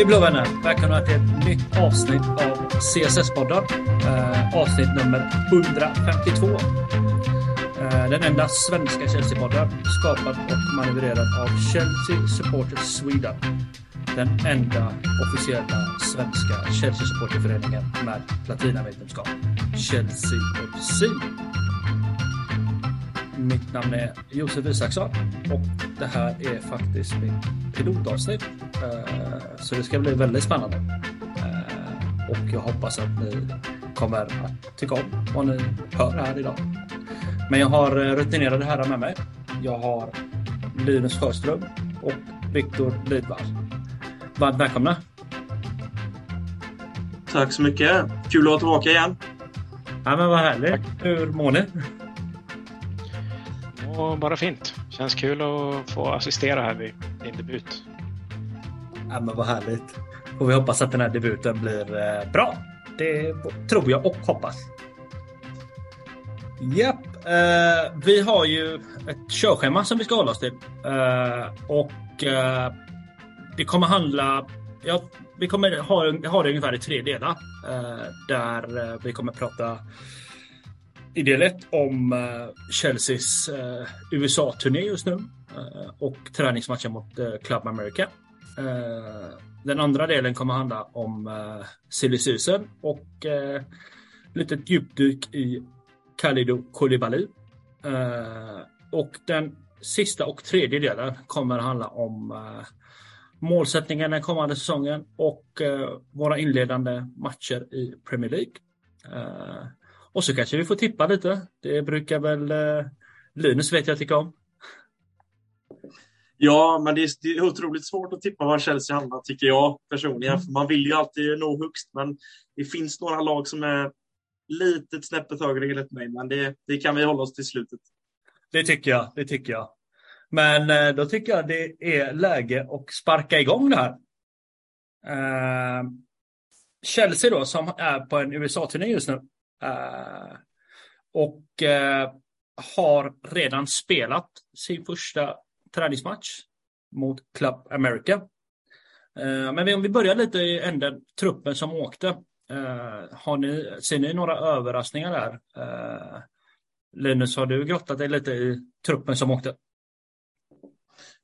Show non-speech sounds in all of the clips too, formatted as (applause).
Hej blå vänner! Välkomna till ett nytt avsnitt av CSS-podden. Eh, avsnitt nummer 152. Eh, den enda svenska Chelsea-podden skapad och manövrerad av Chelsea Supporters Sweden. Den enda officiella svenska Chelsea-supporterföreningen med platinavetenskap. Chelsea FC. Mitt namn är Josef Isaksson och det här är faktiskt mitt pilotavsnitt. Eh, Så det ska bli väldigt spännande. Eh, Och jag hoppas att ni kommer att tycka om vad ni hör här idag. Men jag har eh, rutinerade herrar med mig. Jag har Linus Sjöström och Viktor Lidvall. Varmt välkomna! Tack så mycket. Kul att vara tillbaka igen. Ja, men vad härligt. Hur mår ni? Och bara fint. Känns kul att få assistera här vid din debut. Ja, men vad härligt. Och vi hoppas att den här debuten blir eh, bra. Det tror jag och hoppas. Japp, eh, vi har ju ett körschema som vi ska hålla oss till. Eh, och eh, det kommer handla... Ja, vi kommer ha, ha det ungefär i tre delar. Eh, där eh, vi kommer prata i del ett om eh, Chelseas eh, USA-turné just nu eh, och träningsmatchen mot eh, Club America. Eh, den andra delen kommer handla om eh, silly och eh, lite djupdyk i Khalidou Koulibaly. Eh, och den sista och tredje delen kommer handla om målsättningen den kommande säsongen och våra inledande matcher i Premier League. Och så kanske vi får tippa lite. Det brukar väl Linus vet jag tycker om. Ja, men det är, det är otroligt svårt att tippa var Chelsea hamnar, tycker jag personligen. För man vill ju alltid nå högst, men det finns några lag som är lite snäppet högre enligt mig. Men det, det kan vi hålla oss till slutet. Det tycker jag. Det tycker jag. Men eh, då tycker jag det är läge att sparka igång det här. Eh, Chelsea då som är på en USA-turné just nu. Eh, och eh, har redan spelat sin första träningsmatch mot Club America. Eh, men om vi börjar lite i änden, truppen som åkte. Eh, har ni, ser ni några överraskningar där? Eh, Linus, har du grottat dig lite i truppen som åkte?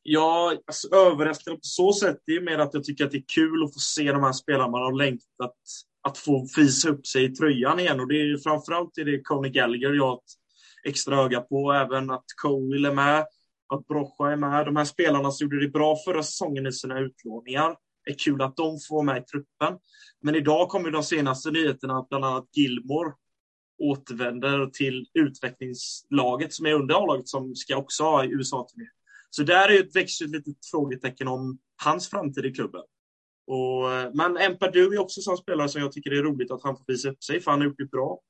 Ja, alltså, överraskande på så sätt det är mer att jag tycker att det är kul att få se de här spelarna man har längtat att få visa upp sig i tröjan igen. Och det är framförallt är det Coney Gallagher jag har ett extra öga på. Även att Cole är med, att Brocha är med. De här spelarna som gjorde det bra förra säsongen i sina utlåningar. Det är kul att de får med i truppen. Men idag kommer de senaste nyheterna att bland annat Gilmore återvänder till utvecklingslaget som är under A-laget som ska också ha i USA-turné. Så där är ett växer litet frågetecken om hans framtid i klubben. Och, men Empadu är också en sån spelare som jag tycker det är roligt att han får visa upp sig, för han har gjort det bra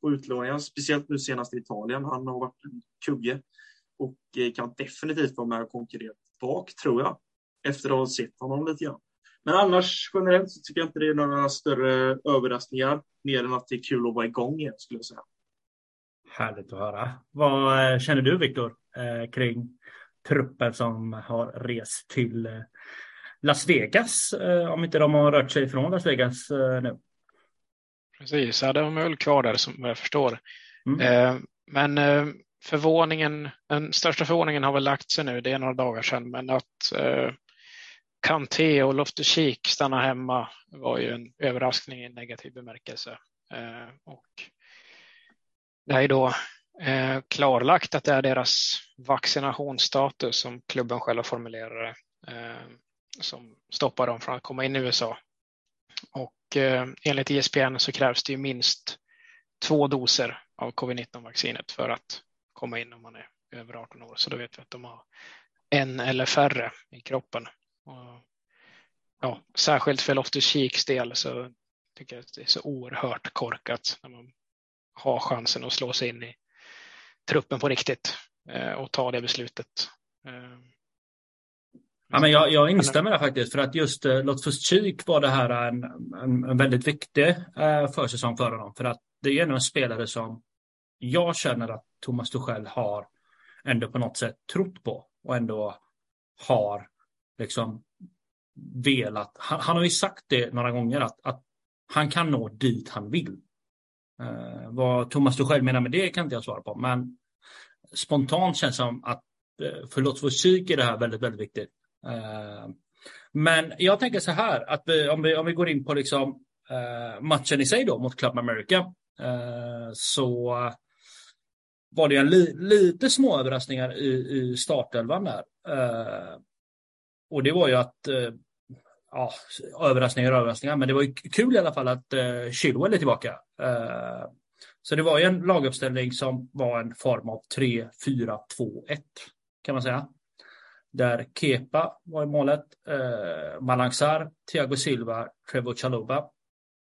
på utlåningar, speciellt nu senast i Italien. Han har varit en kugge och kan definitivt vara med och konkurrera bak, tror jag, efter att ha sett honom lite grann. Men annars generellt så tycker jag inte det är några större överraskningar, mer än att det är kul att vara igång igen, skulle jag säga. Härligt att höra. Vad eh, känner du, Viktor, eh, kring truppen som har rest till eh, Las Vegas, eh, om inte de har rört sig från Las Vegas eh, nu. Precis, ja, de är väl kvar där som jag förstår. Mm. Eh, men eh, förvåningen, den största förvåningen har väl lagt sig nu, det är några dagar sedan, men att eh, Kanté och Loftus-Cheek stannar hemma var ju en överraskning i negativ bemärkelse. Eh, och det är då eh, klarlagt att det är deras vaccinationsstatus som klubben själv formulerar det, eh, som stoppar dem från att komma in i USA. Och eh, enligt ISPN så krävs det ju minst två doser av covid-19-vaccinet för att komma in om man är över 18 år. Så då vet vi att de har en eller färre i kroppen. Och, ja, särskilt för Loftus-Cheeks del så tycker jag att det är så oerhört korkat när man har chansen att slå sig in i truppen på riktigt eh, och ta det beslutet. Eh, Ja, men jag, jag instämmer där faktiskt, för att just uh, Lotfus-Cheek var det här en, en, en väldigt viktig uh, försäsong för honom. För att det är en spelare som jag känner att Thomas Tuchel har ändå på något sätt trott på och ändå har liksom velat, han, han, har ju sagt det några gånger att, att han kan nå dit han vill. Eh, vad Thomas du själv menar med det kan inte jag svara på, men spontant känns det som att förlåt för psyk är det här väldigt, väldigt viktigt. Eh, men jag tänker så här, att vi, om, vi, om vi går in på liksom, eh, matchen i sig då mot Club America, eh, så var det en li, lite små överraskningar i, i startelvan där. Eh, och det var ju att eh, ja, överraskningar och överraskningar, men det var ju kul i alla fall att eh, Chilwell är tillbaka. Eh, så det var ju en laguppställning som var en form av 3-4-2-1 kan man säga. Där Kepa var i målet, eh, Malangsar, Thiago Silva, Trevor Chaluba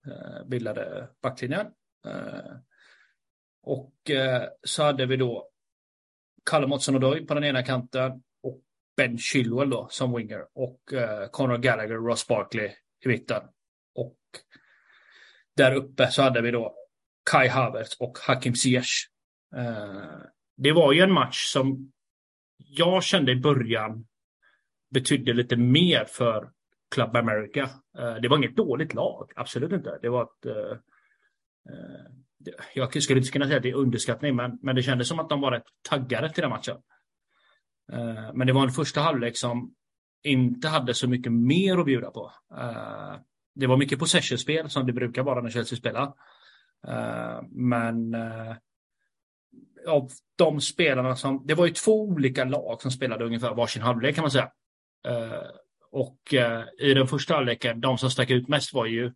eh, bildade backlinjen. Och och så hade vi då Kalle Månsson Odoi på den ena kanten och Ben Chilwell då som winger och eh, Conor Gallagher och Ross Barkley i mitten. Och där uppe så hade vi då Kai Havertz och Hakim Ziyech. Eh, det var ju en match som jag kände i början betydde lite mer för Club America. Eh, det var inget dåligt lag, absolut inte. Det var ett eh, eh, jag skulle inte kunna säga att det är underskattning, men, men det kändes som att de var rätt taggade till den matchen. Eh, men det var en första halvlek som inte hade så mycket mer att bjuda på. Eh, det var mycket possession-spel som det brukar vara när Chelsea spelar. Eh, men av de spelarna som... Det var ju två olika lag som spelade ungefär varsin halvlek kan man säga. Och i den första halvleken, de som stack ut mest var ju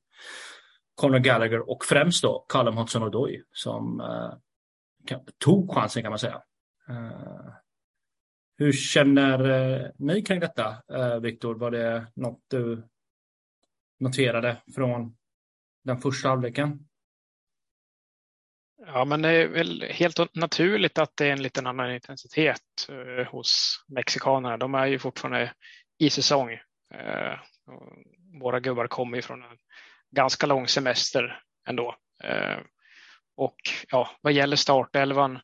Conor Gallagher och främst då Callum Hudson-Odoi som eh, tog chansen kan man säga. Eh, hur känner eh, ni kring detta, eh, Viktor? Var det något du noterade från den första halvleken? Ja, men det är väl helt naturligt att det är en liten annan intensitet eh, hos mexikanerna. De är ju fortfarande i säsong. Våra gubbar kommer ju från en ganska lång semester ändå. Eh, och ja, vad gäller startelvan,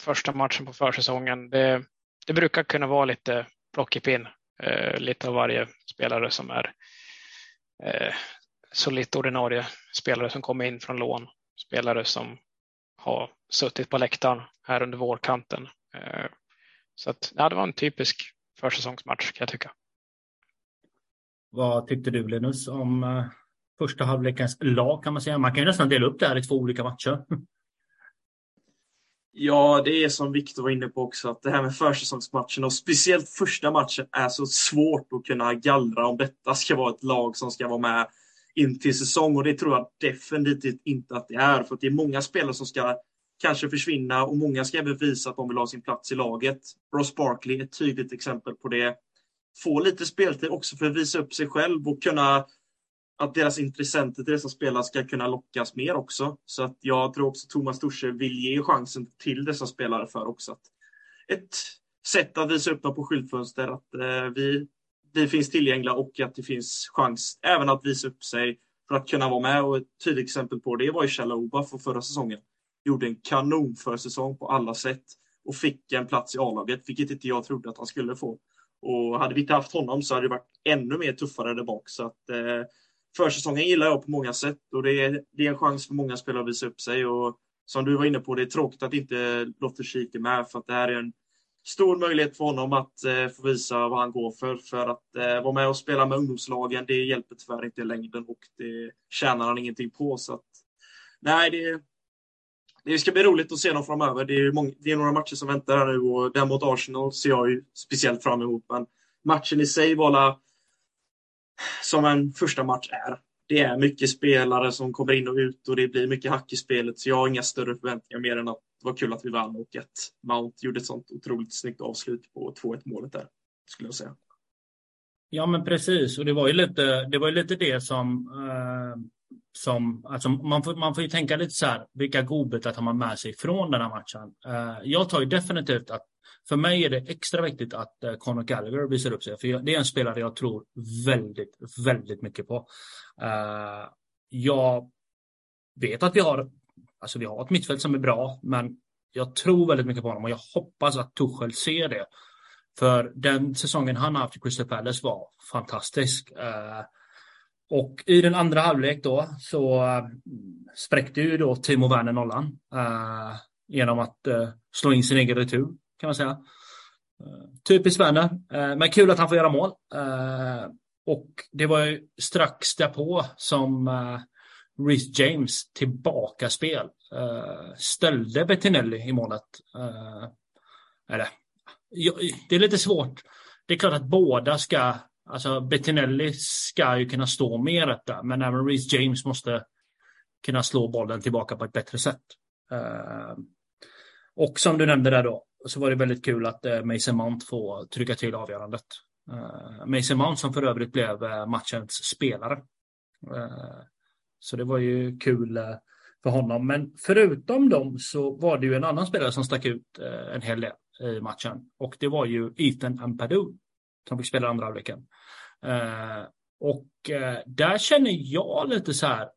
första matchen på försäsongen, det, det brukar kunna vara lite plockepinn, eh, lite av varje spelare som är eh, så lite ordinarie spelare som kommer in från lån, spelare som har suttit på läktaren här under vårkanten. Eh, så att, ja, det var en typisk försäsongsmatch kan jag tycka. Vad tyckte du Linus om första halvlekens lag kan man säga? Man kan ju nästan dela upp det här i två olika matcher. Ja, det är som Viktor var inne på också, att det här med försäsongsmatchen och speciellt första matchen är så svårt att kunna gallra om detta ska vara ett lag som ska vara med in till säsong och det tror jag definitivt inte att det är för att det är många spelare som ska kanske försvinna och många ska även visa att de vill ha sin plats i laget. Ross Barkley är ett tydligt exempel på det. Få lite speltid också för att visa upp sig själv och kunna att deras intressenter till dessa spelare ska kunna lockas mer också. Så att jag tror också Thomas Torse vill ge chansen till dessa spelare för också att ett sätt att visa upp dem på skyltfönster att eh, vi, vi finns tillgängliga och att det finns chans även att visa upp sig för att kunna vara med. Och ett tydligt exempel på det var ju Chaloba för förra säsongen. Gjorde en kanonförsäsong på alla sätt och fick en plats i A-laget, vilket inte jag trodde att han skulle få. Och hade vi inte haft honom så hade det varit ännu mer tuffare där bak. Så att, eh, försäsongen gillar jag på många sätt och det är, det är en chans för många spelare att visa upp sig. Och som du var inne på, det är tråkigt att inte Lotte Schick är med för att det här är en stor möjlighet för honom att eh, få visa vad han går för. För att eh, vara med och spela med ungdomslagen, det hjälper tyvärr inte i längden och det tjänar han ingenting på. Så att, nej, det, det ska bli roligt att se dem framöver. Det är, många, det är några matcher som väntar här nu och den mot Arsenal ser jag ju speciellt fram emot. Men matchen i sig var som en första match är. Det är mycket spelare som kommer in och ut och det blir mycket hack i spelet. Så jag har inga större förväntningar mer än att det var kul att vi vann och att Mount gjorde ett sånt otroligt snyggt avslut på 2-1 målet där, skulle jag säga. Ja, men precis. Och det var ju lite det, var ju lite det som... Eh, som alltså man, får, man får ju tänka lite så här, vilka godbitar tar man med sig från den här matchen? Eh, jag tar ju definitivt att för mig är det extra viktigt att eh, Conor Gallagher visar upp sig. För det är en spelare jag tror väldigt, väldigt mycket på. Eh, jag vet att vi har, alltså vi har ett mittfält som är bra, men jag tror väldigt mycket på honom och jag hoppas att Tuchel ser det. För den säsongen han haft i Crystal Palace var fantastisk. Eh, och i den andra halvlek då så eh, spräckte ju då Timo Werner nollan. Genom att slå in sin egen retur kan man säga. Eh, typiskt Werner, eh, men kul att han får göra mål. Eh, och det var ju strax därpå som Reece James tillbaka spel ställde Bettinelli i målet. Eller, det är lite svårt. Det är klart att båda ska, alltså Bettinelli ska ju kunna stå med detta, men även Reece James måste kunna slå bollen tillbaka på ett bättre sätt. Och som du nämnde där då, så var det väldigt kul att eh, Mason Mount får trycka till avgörandet. Eh, Mason Mount som för övrigt blev eh, matchens spelare. Så det var ju kul för honom. Men förutom dem så var det ju en annan spelare som stack ut en hel del i matchen. Och det var ju Ethan Ampadu som fick spela andra halvleken. Och där känner jag lite så här,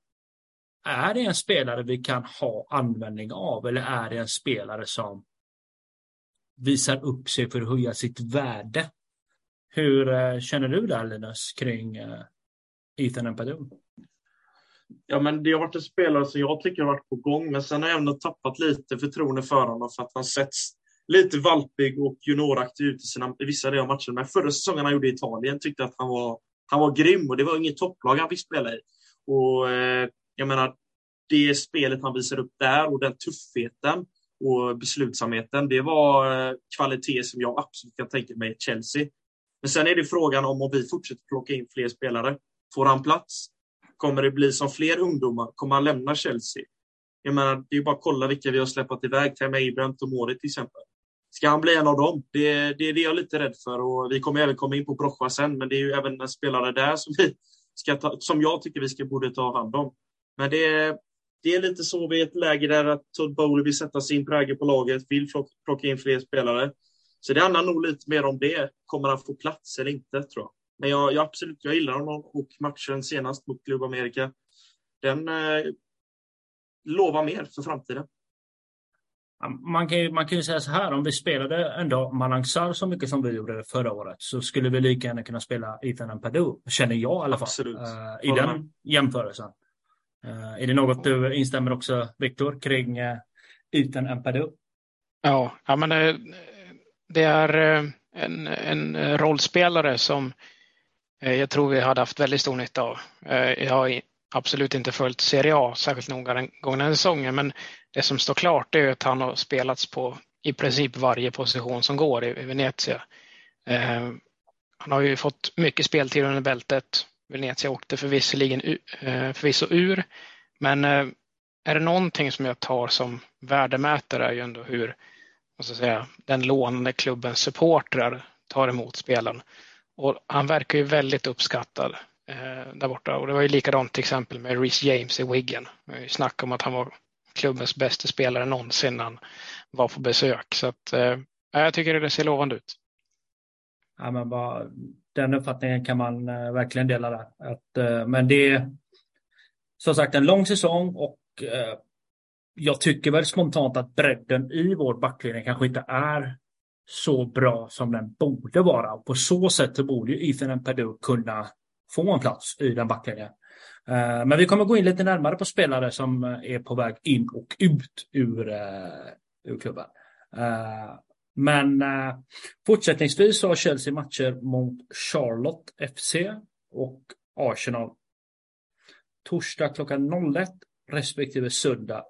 är det en spelare vi kan ha användning av eller är det en spelare som visar upp sig för att höja sitt värde? Hur eh, känner du där Linus kring eh, Ethan Ampadu? Ja, men det har varit en spelare som jag tycker har varit på gång, men sen har jag ändå tappat lite förtroende för honom för att han sätts lite valpig och junioraktig ut i, sina, i vissa delar av matchen. Men förra säsongen han gjorde i Italien tyckte att han var, han var grym och det var inget topplag han fick spela i. Och eh, jag menar, det spelet han visar upp där och den tuffheten och beslutsamheten, det var eh, kvalitet som jag absolut kan tänka mig i Chelsea. Men sen är det frågan om om vi fortsätter plocka in fler spelare. Får han plats? Kommer det bli som fler ungdomar? Kommer han lämna Chelsea? Jag menar, det är bara att kolla vilka vi har släppt iväg. Tema Abraham, Tomori till exempel. Ska han bli en av dem? Det, det är det jag är lite rädd för. Och vi kommer även komma in på Brocha sen, men det är ju även en spelare där som, vi ska ta, som jag tycker vi ska borde ta hand om. Men det, det är lite så vi är ett läge där att Todd Bowley vill sätta sin prägel på laget, vill plocka in fler spelare. Så det handlar nog lite mer om det. Kommer han få plats eller inte, tror jag. Men jag, jag absolut, jag gillar honom och matchen senast mot Club America, den eh, lovar mer för framtiden. Man kan, ju, man kan ju säga så här, om vi spelade ändå Malang Sarr så mycket som vi gjorde förra året så skulle vi lika gärna kunna spela Ethan Ampadu, känner jag i alla fall. Uh, I den jämförelsen. Uh, är det något du instämmer också, Viktor, kring eh, uh, Ethan Ja, ja men det, det är en, en rollspelare som jag tror vi hade haft väldigt stor nytta av. Jag har absolut inte följt Serie A särskilt noga den gångna säsongen, men det som står klart är att han har spelats på i princip varje position som går i Venezia. Han har ju fått mycket speltid under bältet. Venezia åkte förvisserligen eh, förvisso ur, men eh, är det någonting som jag tar som värdemätare är ju ändå hur måste säga, den lånande klubbens supportrar tar emot spelaren. Och han verkar ju väldigt uppskattad eh, där borta. Och det var ju likadant till exempel med Reece James i Wiggen. Snack om att han var klubbens bästa spelare någonsin när han var på besök. Så att, eh, jag tycker det ser lovande ut. Ja, men bara, den uppfattningen kan man eh, verkligen dela där. Att, eh, men det är som sagt en lång säsong och eh, jag tycker väl spontant att bredden i vår backlinje kanske inte är så bra som den borde vara. På så sätt så borde ju Ethan Perdue kunna få en plats i den backlinjen. Eh, men vi kommer gå in lite närmare på spelare som eh, är på väg in och ut ur, eh, ur klubben. Eh, men eh, fortsättningsvis så har Chelsea matcher mot Charlotte FC och Arsenal. Torsdag klockan 01 respektive söndag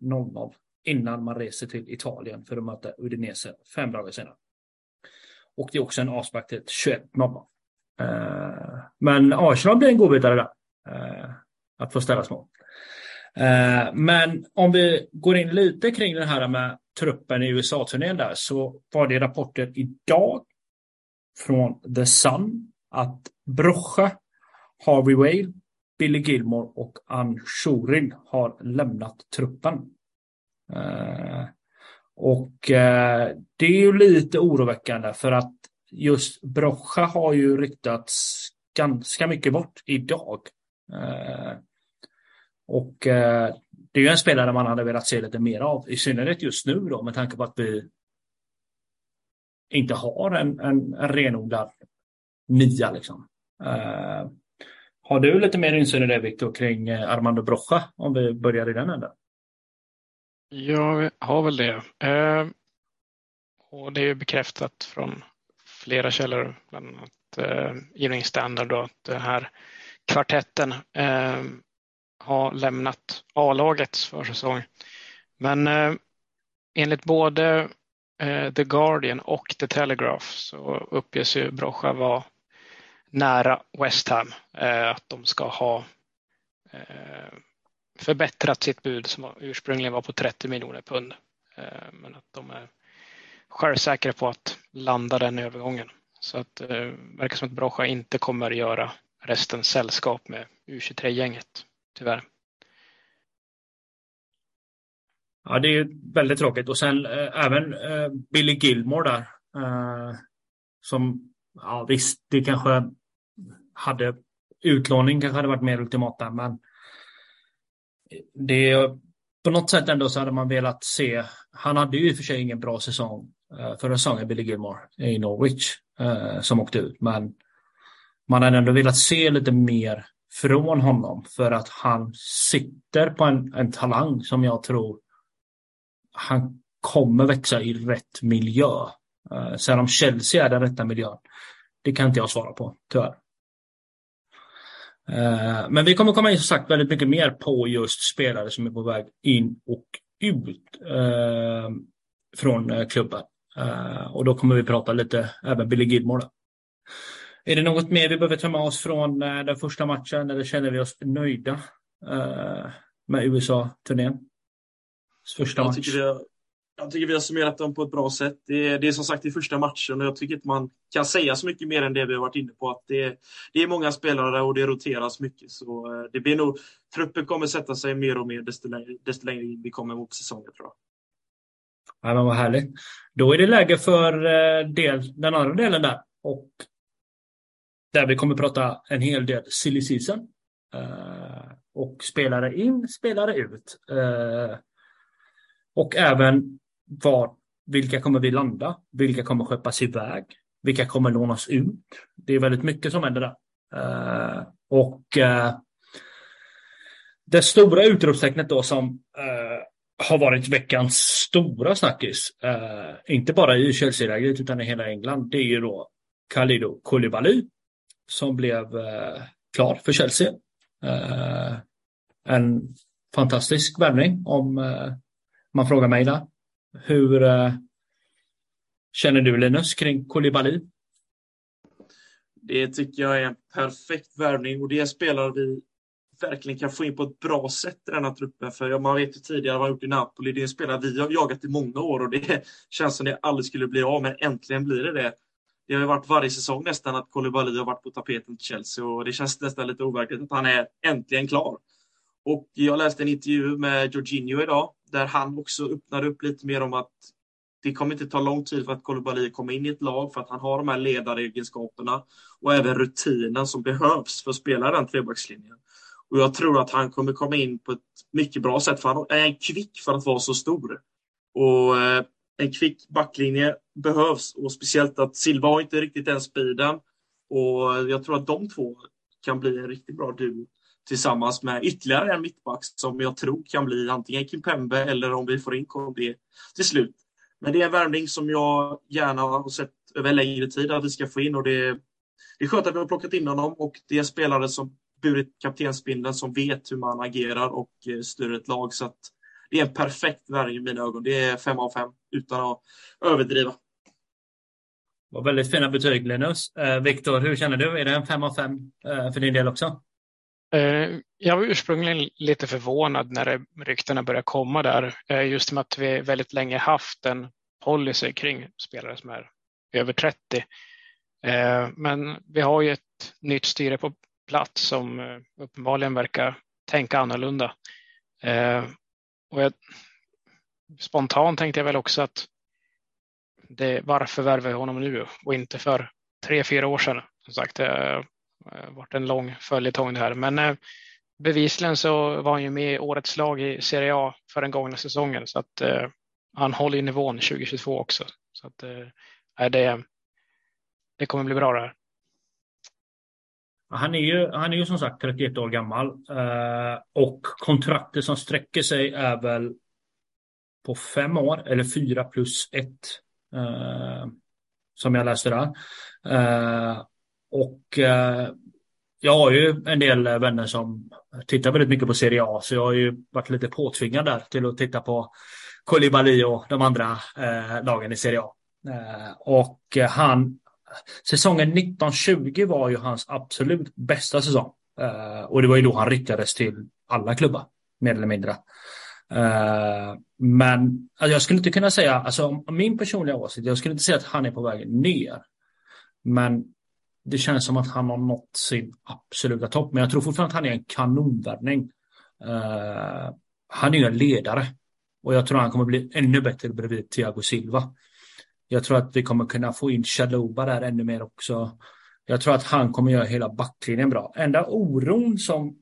21.00 innan man reser till Italien för att möta Udinese fem dagar senare. Och det är också en avspark till 21.00. Eh, men Arsenal blir en godbitare där. Eh, att få ställa små. Eh, men om vi går in lite kring det här med truppen i USA-turnén där så var det rapporter idag från The Sun att Brocha, Harvey Whale, Billy Gilmore och Ann Shorin har lämnat truppen. Eh, och eh, det är ju lite oroväckande för att just Brocha har ju ryktats ganska mycket bort idag. Eh, och eh, det är ju en spelare man hade velat se lite mer av, i synnerhet just nu då med tanke på att vi inte har en, en, en renodlad nia. Liksom. Uh, har du lite mer insyn i det Viktor kring eh, Armando Brocha om vi börjar i den änden? Jag har väl det. Uh, och det är bekräftat från flera källor, bland annat uh, Evening Standard, då, att den här kvartetten uh, har lämnat A-lagets försäsong. Men eh, enligt både eh, The Guardian och The Telegraph så uppges ju Brocha vara nära West Ham, eh, att de ska ha eh, förbättrat sitt bud som ursprungligen var på 30 miljoner pund. Men att de är självsäkra på att landa den övergången. Så att det eh, verkar som att Brocha inte kommer göra resten sällskap med U23-gänget, tyvärr. Ja, det är väldigt tråkigt. Och sen eh, även eh, Billy Gilmore där. Eh, som, ja visst, det kanske hade utlåning kanske hade varit mer ultimata, men det på något sätt ändå så hade man velat se. Han hade ju i och för sig ingen bra säsong Eh, förra säsongen, Billy Gilmore i Norwich, eh, som åkte ut. Men man hade ändå velat se lite mer från honom för att han sitter på en, en talang som jag tror han kommer växa i rätt miljö. Eh, sen om Chelsea är den rätta miljön, det kan inte jag svara på, tyvärr. Eh, men vi kommer komma in som sagt väldigt mycket mer på just spelare som är på väg in och ut eh, från eh, klubben. Och då kommer vi prata lite även Billy Gilmore. Då. Är det något mer vi behöver ta med oss från uh, den första matchen eller känner vi oss nöjda uh, med USA-turnén? Första jag, tycker har, jag tycker vi har summerat dem på ett bra sätt. Det är, det är som sagt i första matchen och jag tycker inte man kan säga så mycket mer än det vi har varit inne på. Att det, är, det är många spelare och det roteras mycket. Så det blir nog, truppen kommer sätta sig mer och mer desto längre, desto längre vi kommer mot säsongen tror jag. Ja, men vad härligt. Då är det läge för eh, del, den andra delen där. Och där vi kommer prata en hel del silly season. Uh, och spelare in, spelare ut. Uh, och även var, vilka kommer vi landa? Vilka kommer skeppas iväg? Vilka kommer lånas ut? Det är väldigt mycket som händer där. Uh, och det stora utropstecknet då som har varit veckans stora snackis. Uh, inte bara i Chelsea-lägret utan i hela England. Det är ju då Khalidou Koulibaly som blev eh, klar för Chelsea. Eh, en fantastisk värvning om eh, man frågar mig där. Hur eh, känner du Linus kring Koulibaly? Det tycker jag är en perfekt värvning och det spelar vi verkligen kan få in på ett bra sätt i den här truppen. För man vet ju tidigare vad han gjort i Napoli. Det är en spelare vi har jagat i många år och det känns som det aldrig skulle bli av, men äntligen blir det det. Det har ju varit varje säsong nästan att Koulibaly har varit på tapeten till Chelsea och det känns nästan lite overkligt att han är äntligen klar. Och jag läste en intervju med Jorginho idag där han också öppnade upp lite mer om att det kommer inte ta lång tid för att Koulibaly kommer in i ett lag för att han har de här ledaregenskaperna och även rutinen som behövs för att spela den trebackslinjen. Och jag tror att han kommer komma in på ett mycket bra sätt, för han är kvick för att vara så stor. Och eh, en kvick backlinje behövs, och speciellt att Silva har inte riktigt den speeden. Och jag tror att de två kan bli en riktigt bra duo tillsammans med ytterligare en mittback som jag tror kan bli antingen Kimpembe eller om vi får in Kobe till slut. Men det är en värvning som jag gärna har sett över längre tid att vi ska få in och det, det är skönt att vi har plockat in honom och det är spelare som burit kaptensbindeln som vet hur man agerar och eh, styr ett lag. Så att det är en perfekt värvning i mina ögon. Det är fem av fem utan att överdriva. Det var väldigt fina betyg Linus. Eh, Viktor, hur känner du? Är det en fem av fem eh, för din del också? Eh, jag var ursprungligen lite förvånad när ryktena började komma där. Eh, just med att vi väldigt länge haft en policy kring spelare som är över 30. Men vi har ju ett nytt styre på plats som eh, uppenbarligen verkar tänka annorlunda. Och jag, spontant tänkte jag väl också att det, varför värvar jag honom nu och inte för tre, fyra år sedan? Som sagt, det har eh, varit en lång följetong det här. Men eh, bevisligen så var han ju med i årets lag i Serie A för den gångna säsongen så att eh, han håller ju nivån 2022 också. Så att, eh, det, det kommer bli bra det här. Han är ju, han är ju som sagt 31 år gammal eh, och kontraktet som sträcker sig är väl på fem år eller fyra plus ett. Eh, som jag läste där. Eh, och eh, jag har ju en del vänner som tittar väldigt mycket på Serie A så jag har ju varit lite påtvingad där till att titta på Kolibali och de andra eh, lagen i Serie A. Eh, och han, säsongen 1920 var ju hans absolut bästa säsong. Uh, och det var ju då han riktades till alla klubbar, mer eller mindre. Uh, men alltså, jag skulle inte kunna säga, alltså min personliga åsikt, jag skulle inte säga att han är på väg ner. Men det känns som att han har nått sin absoluta topp. Men jag tror fortfarande att han är en kanonvärvning. Uh, han är ju en ledare. Och jag tror han kommer bli ännu bättre bredvid Thiago Silva. Jag tror att vi kommer kunna få in Chaluba där ännu mer också. Jag tror att han kommer göra hela backlinjen bra. Enda oron som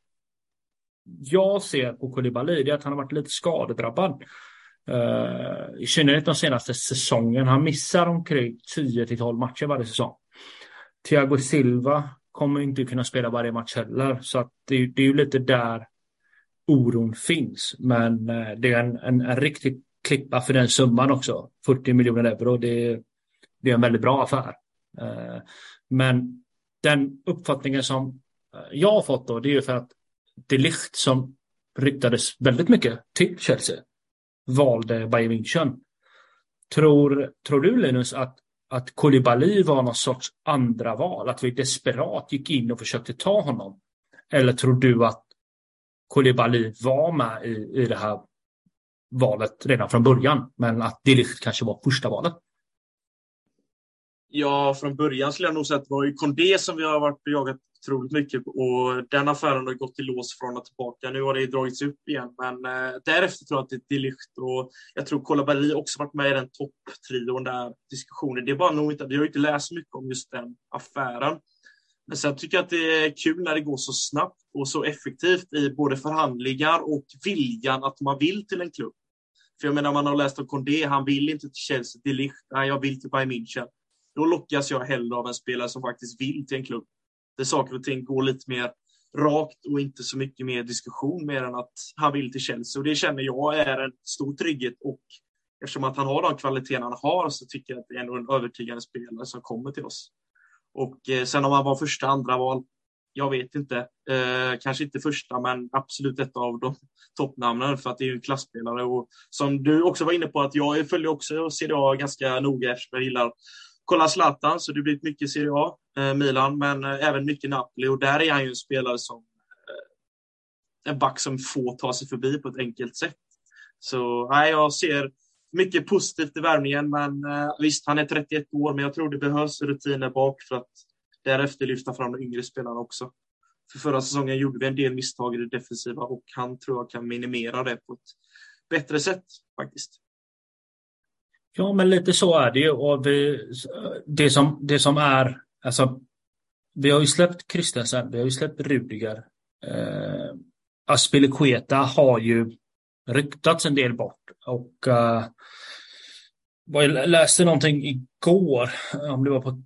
jag ser på Koulibaly är att han har varit lite skadedrabbad. Uh, I synnerhet de senaste säsongen. Han missar omkring 10 till 12 matcher varje säsong. Thiago Silva kommer inte kunna spela varje match heller. Så att det, det är ju lite där oron finns. Men uh, det är en, en, en riktigt klippa för den summan också. 40 miljoner euro. Det, det är en väldigt bra affär. Eh, men den uppfattningen som eh, jag har fått då, det är ju för att det Ligt som ryktades väldigt mycket till Chelsea valde Bayern München. Tror, tror du Linus att, att Koulibaly var någon sorts andra val? Att vi desperat gick in och försökte ta honom? Eller tror du att Koulibaly var med i, i det här valet redan från början, men att de kanske var första valet? Ja, från början skulle jag nog säga att det var ju Kondé som vi har varit och jagat otroligt mycket och den affären har gått i lås från och tillbaka. Nu har det dragits upp igen, men eh, därefter tror jag att det är Dilicht och jag tror Kolabali också varit med i den topptrion där diskussionen. Det är bara nog inte, vi har ju inte läst mycket om just den affären. Men sen tycker jag att det är kul när det går så snabbt och så effektivt i både förhandlingar och viljan att man vill till en klubb. För jag menar, man har läst om Kondé, han vill inte till Chelsea, Delicht, nej, jag vill till Bayern München. Då lockas jag hellre av en spelare som faktiskt vill till en klubb där saker och ting går lite mer rakt och inte så mycket mer diskussion mer än att han vill till Chelsea. Och det känner jag är en stor trygghet och eftersom att han har de kvaliteterna han har så tycker jag att det är ändå en övertygande spelare som kommer till oss. Och eh, sen om han var första, andra val, jag vet inte. Eh, kanske inte första, men absolut ett av de (laughs) toppnamnen för att det är en klassspelare. Och som du också var inne på, att jag följer också CDA ganska noga eftersom jag gillar kolla Zlatan, så det blir mycket Serie A, eh, Milan, men eh, även mycket Napoli. Och där är han ju en spelare som eh, en back som få ta sig förbi på ett enkelt sätt. Så nej, jag ser mycket positivt i värmningen, men eh, visst, han är 31 år, men jag tror det behövs rutiner bak för att därefter lyfta fram de yngre spelarna också. För förra säsongen gjorde vi en del misstag i det defensiva och han tror jag kan minimera det på ett bättre sätt faktiskt. Ja, men lite så är det ju. Och vi, det, som, det som är, alltså, vi har ju släppt Kristensen, vi har ju släppt Rudiger. Eh, Aspilicueta har ju ryktats en del bort. Och uh, jag läste någonting igår, om det var på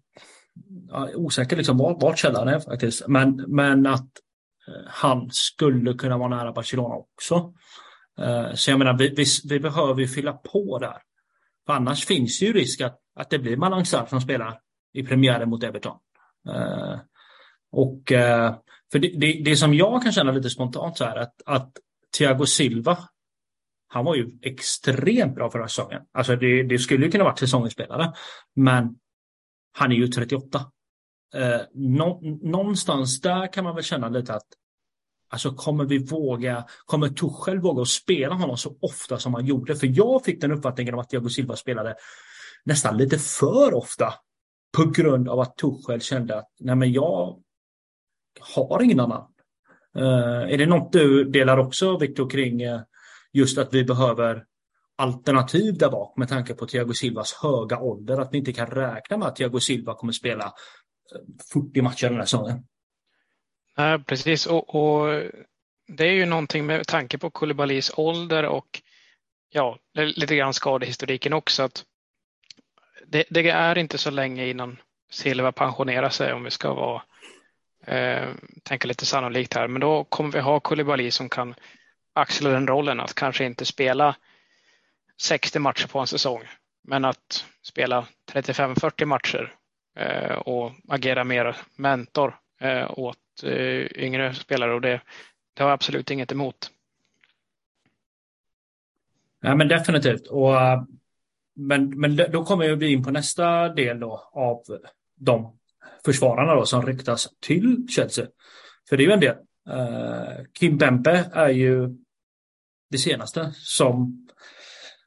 ja, osäker liksom vart, vart källan är faktiskt. Men, men att eh, han skulle kunna vara nära Barcelona också. Uh, så jag menar, vi, vi, vi behöver fylla på där. För annars finns ju risk att, att det blir Malang som spelar i premiären mot Everton. Uh, och uh, för det, det, det, som jag kan känna lite spontant så här, att, att Thiago Silva, han var ju extremt bra förra säsongen. Alltså det, det skulle kunna varit säsongens spelare. Men han är ju 38. Eh, nå, någonstans där kan man väl känna lite att Alltså kommer vi våga, kommer Tuchel våga att spela honom så ofta som han gjorde? För jag fick den uppfattningen om att Thiago Silva spelade nästan lite för ofta. På grund av att Tuchel kände att nej men jag har ingen annan. Uh, är det något du delar också Viktor kring uh, just att vi behöver alternativ där bak med tanke på Thiago Silvas höga ålder? Att vi inte kan räkna med att Thiago Silva kommer spela eh, 40 matcher den här säsongen? Ja, precis, och, och, det är ju någonting med tanke på Koulibalys ålder och ja, lite grann skadehistoriken också. Att det, det, är inte så länge innan Silva pensionerar sig om vi ska vara eh, tänka lite sannolikt här. Men då kommer vi ha Koulibaly som kan axla den rollen att kanske inte spela 60 matcher på en säsong, men att spela 35-40 matcher eh, och agera mer mentor eh, åt eh, yngre spelare och det, det har jag absolut inget emot. Ja, men definitivt. Och, men, men då kommer vi in på nästa del då av de försvararna då som ryktas till Chelsea. För det är ju en del. Uh, Kim Bempe är ju det senaste som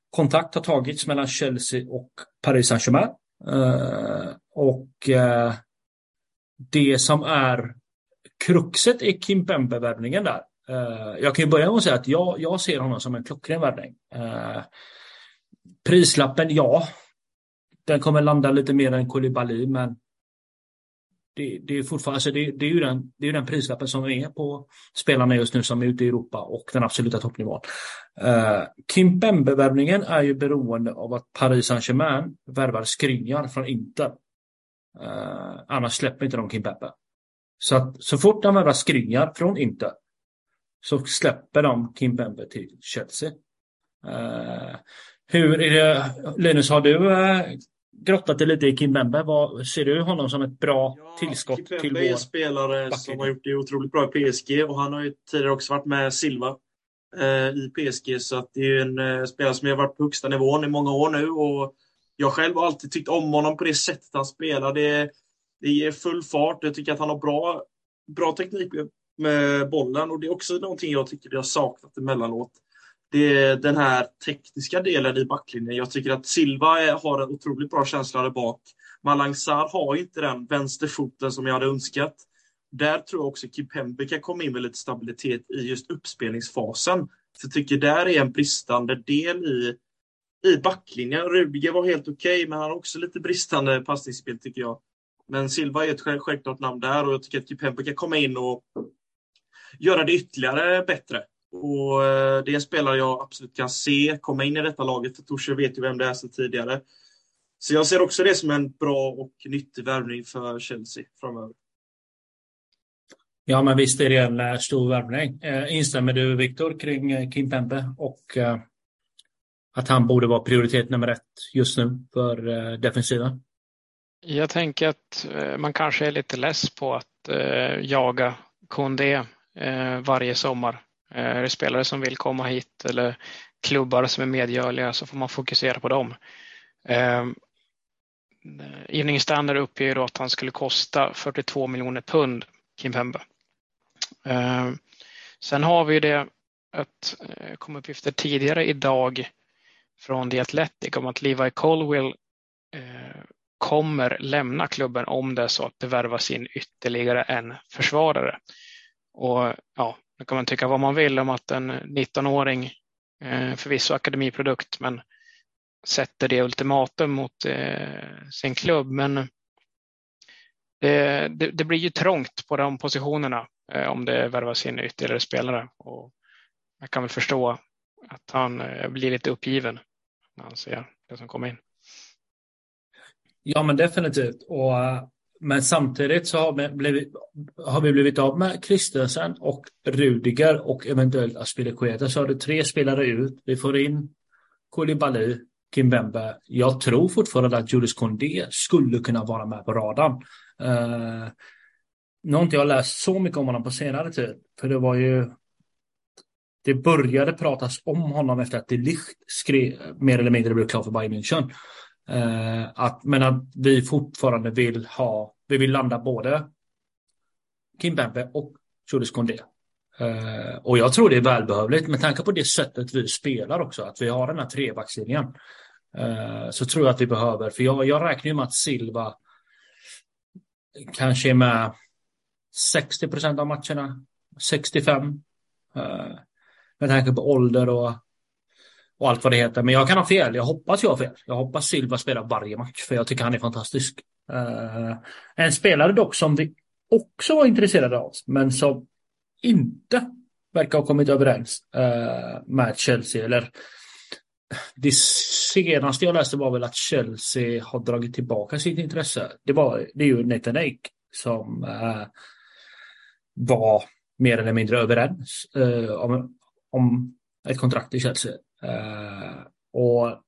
kontakt har tagits mellan Chelsea och Paris Saint-Germain. Uh, och uh, det som är kruxet i Kim Bempe-värvningen där. Eh, jag kan ju börja med att säga att jag, jag ser honom som en klockren värvning. prislappen, ja. Den kommer landa lite mer än Koulibaly, men det, det, är fortfarande, alltså det, det, är ju den, det är den prislappen som är på spelarna just nu som är ute i Europa och den absoluta toppnivån. Eh, uh, Kim värvningen är ju beroende av att Paris Saint-Germain värvar Skriniar från Inter. Uh, annars släpper inte de Kim Bembe. Så att så fort de värvar Skriniar från Inter så släpper de Kim Bembe till Chelsea. Uh, hur är det, Linus, har du grottat dig lite i Kimbembe. Vad, ser du honom som ett bra ja, tillskott Kimpembe till vår är en spelare backlinje. som har gjort det otroligt bra i PSG och han har ju tidigare också varit med Silva eh, i PSG så att det är en eh, spelare som har varit på högsta nivån i många år nu och jag själv har alltid tyckt om honom på det sättet han spelar. Det, det ger full fart. Jag tycker att han har bra, bra teknik med bollen och det är också någonting jag tycker vi har saknat emellanåt det är den här tekniska delen i backlinjen. Jag tycker att Silva har en otroligt bra känsla där bak. Malang Sarr har inte den vänsterfoten som jag hade önskat. Där tror jag också Kipembe kan komma in med lite stabilitet i just uppspelningsfasen. För jag tycker där är en bristande del i, i backlinjen. Rudiger var helt okej, okay, men han har också lite bristande passningsspel tycker jag. Men Silva är ett självklart namn där och jag tycker att Kipembe kan komma in och göra det ytterligare bättre. Och eh, det är en spelare jag absolut kan se komma in i detta laget. För Torshäll vet ju vem det är sedan tidigare. Så jag ser också det som en bra och nyttig värvning för Chelsea framöver. Ja, men visst är det en eh, stor värvning. Eh, instämmer du, Viktor, kring Kim Pembe och att han borde vara prioritet nummer ett just nu för defensiven? Jag tänker att man kanske är lite less på att jaga Kondé varje sommar. Eh, är det spelare som vill komma hit eller klubbar som är medgörliga så får man fokusera på dem. Ehm, Evening Standard uppger att han skulle kosta 42 miljoner pund, Kim Pembe. Ehm, sen har vi det att eh, kom uppgifter tidigare idag från The Athletic om att Levi Colwell eh, kommer lämna klubben om det är så att det värvas in ytterligare en försvarare. Och ja, nu kan man tycka vad man vill om att en 19-åring, eh, förvisso akademiprodukt, men sätter det ultimatum mot eh, sin klubb. Men det, det, det, blir ju trångt på de positionerna eh, om det värvas in ytterligare spelare. Och jag kan väl förstå att han blir lite uppgiven när han ser det som kommer in. Ja, men definitivt. Och men samtidigt så har vi blivit, har vi blivit av med Kristensen och Rudiger och eventuellt Aspilicueta. Så har du tre spelare ut. Vi får in Koulibaly, Kimbembe. Jag tror fortfarande att Julius Kondé skulle kunna vara med på radarn. Uh, nu har inte jag läst så mycket om honom på senare tid. För det var ju det började pratas om honom efter att Delicht skrev, mer eller mindre blev klar för Bayern München. Uh, att, men att vi fortfarande vill ha vi vill landa både Kim Bembe och Jules Kondé. Uh, eh, och jag tror det är välbehövligt med tanke på det sättet vi spelar också, att vi har den här trebackslinjen. Uh, eh, så tror jag att vi behöver, för jag, jag räknar ju med att Silva kanske är med 60 procent av matcherna, 65. Uh, eh, med tanke på ålder och, och allt vad det heter. Men jag kan ha fel, jag hoppas jag har fel. Jag hoppas Silva spelar varje match, för jag tycker han är fantastisk. Uh, en spelare dock som vi också var intresserade av, men som inte verkar ha kommit överens uh, med Chelsea. Eller det senaste jag läste var väl att Chelsea har dragit tillbaka sitt intresse. Det, var, det är ju Nathan Ake som uh, var mer eller mindre överens om, om ett kontrakt i Chelsea. Eh, och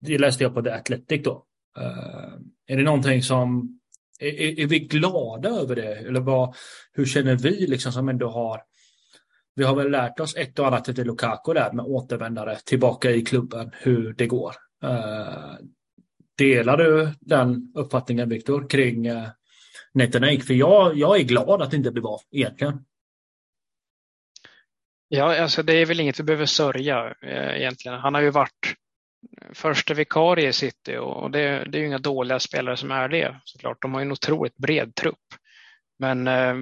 det läste jag på The Athletic då. Eh, är det någonting som är, är, vi glada över det? Eller vad, hur känner vi liksom som ändå har vi har väl lärt oss ett och annat till Lukaku där med återvändare tillbaka i klubben hur det går. Eh, delar du den uppfattningen Viktor kring eh, Nathan Ake? För jag, jag är glad att det inte blev av egentligen. Ja, alltså det är väl inget vi behöver sörja eh, egentligen. Han har ju varit första vikarie i City och det, det är ju inga dåliga spelare som är det såklart. De har ju en otroligt bred trupp. Men eh,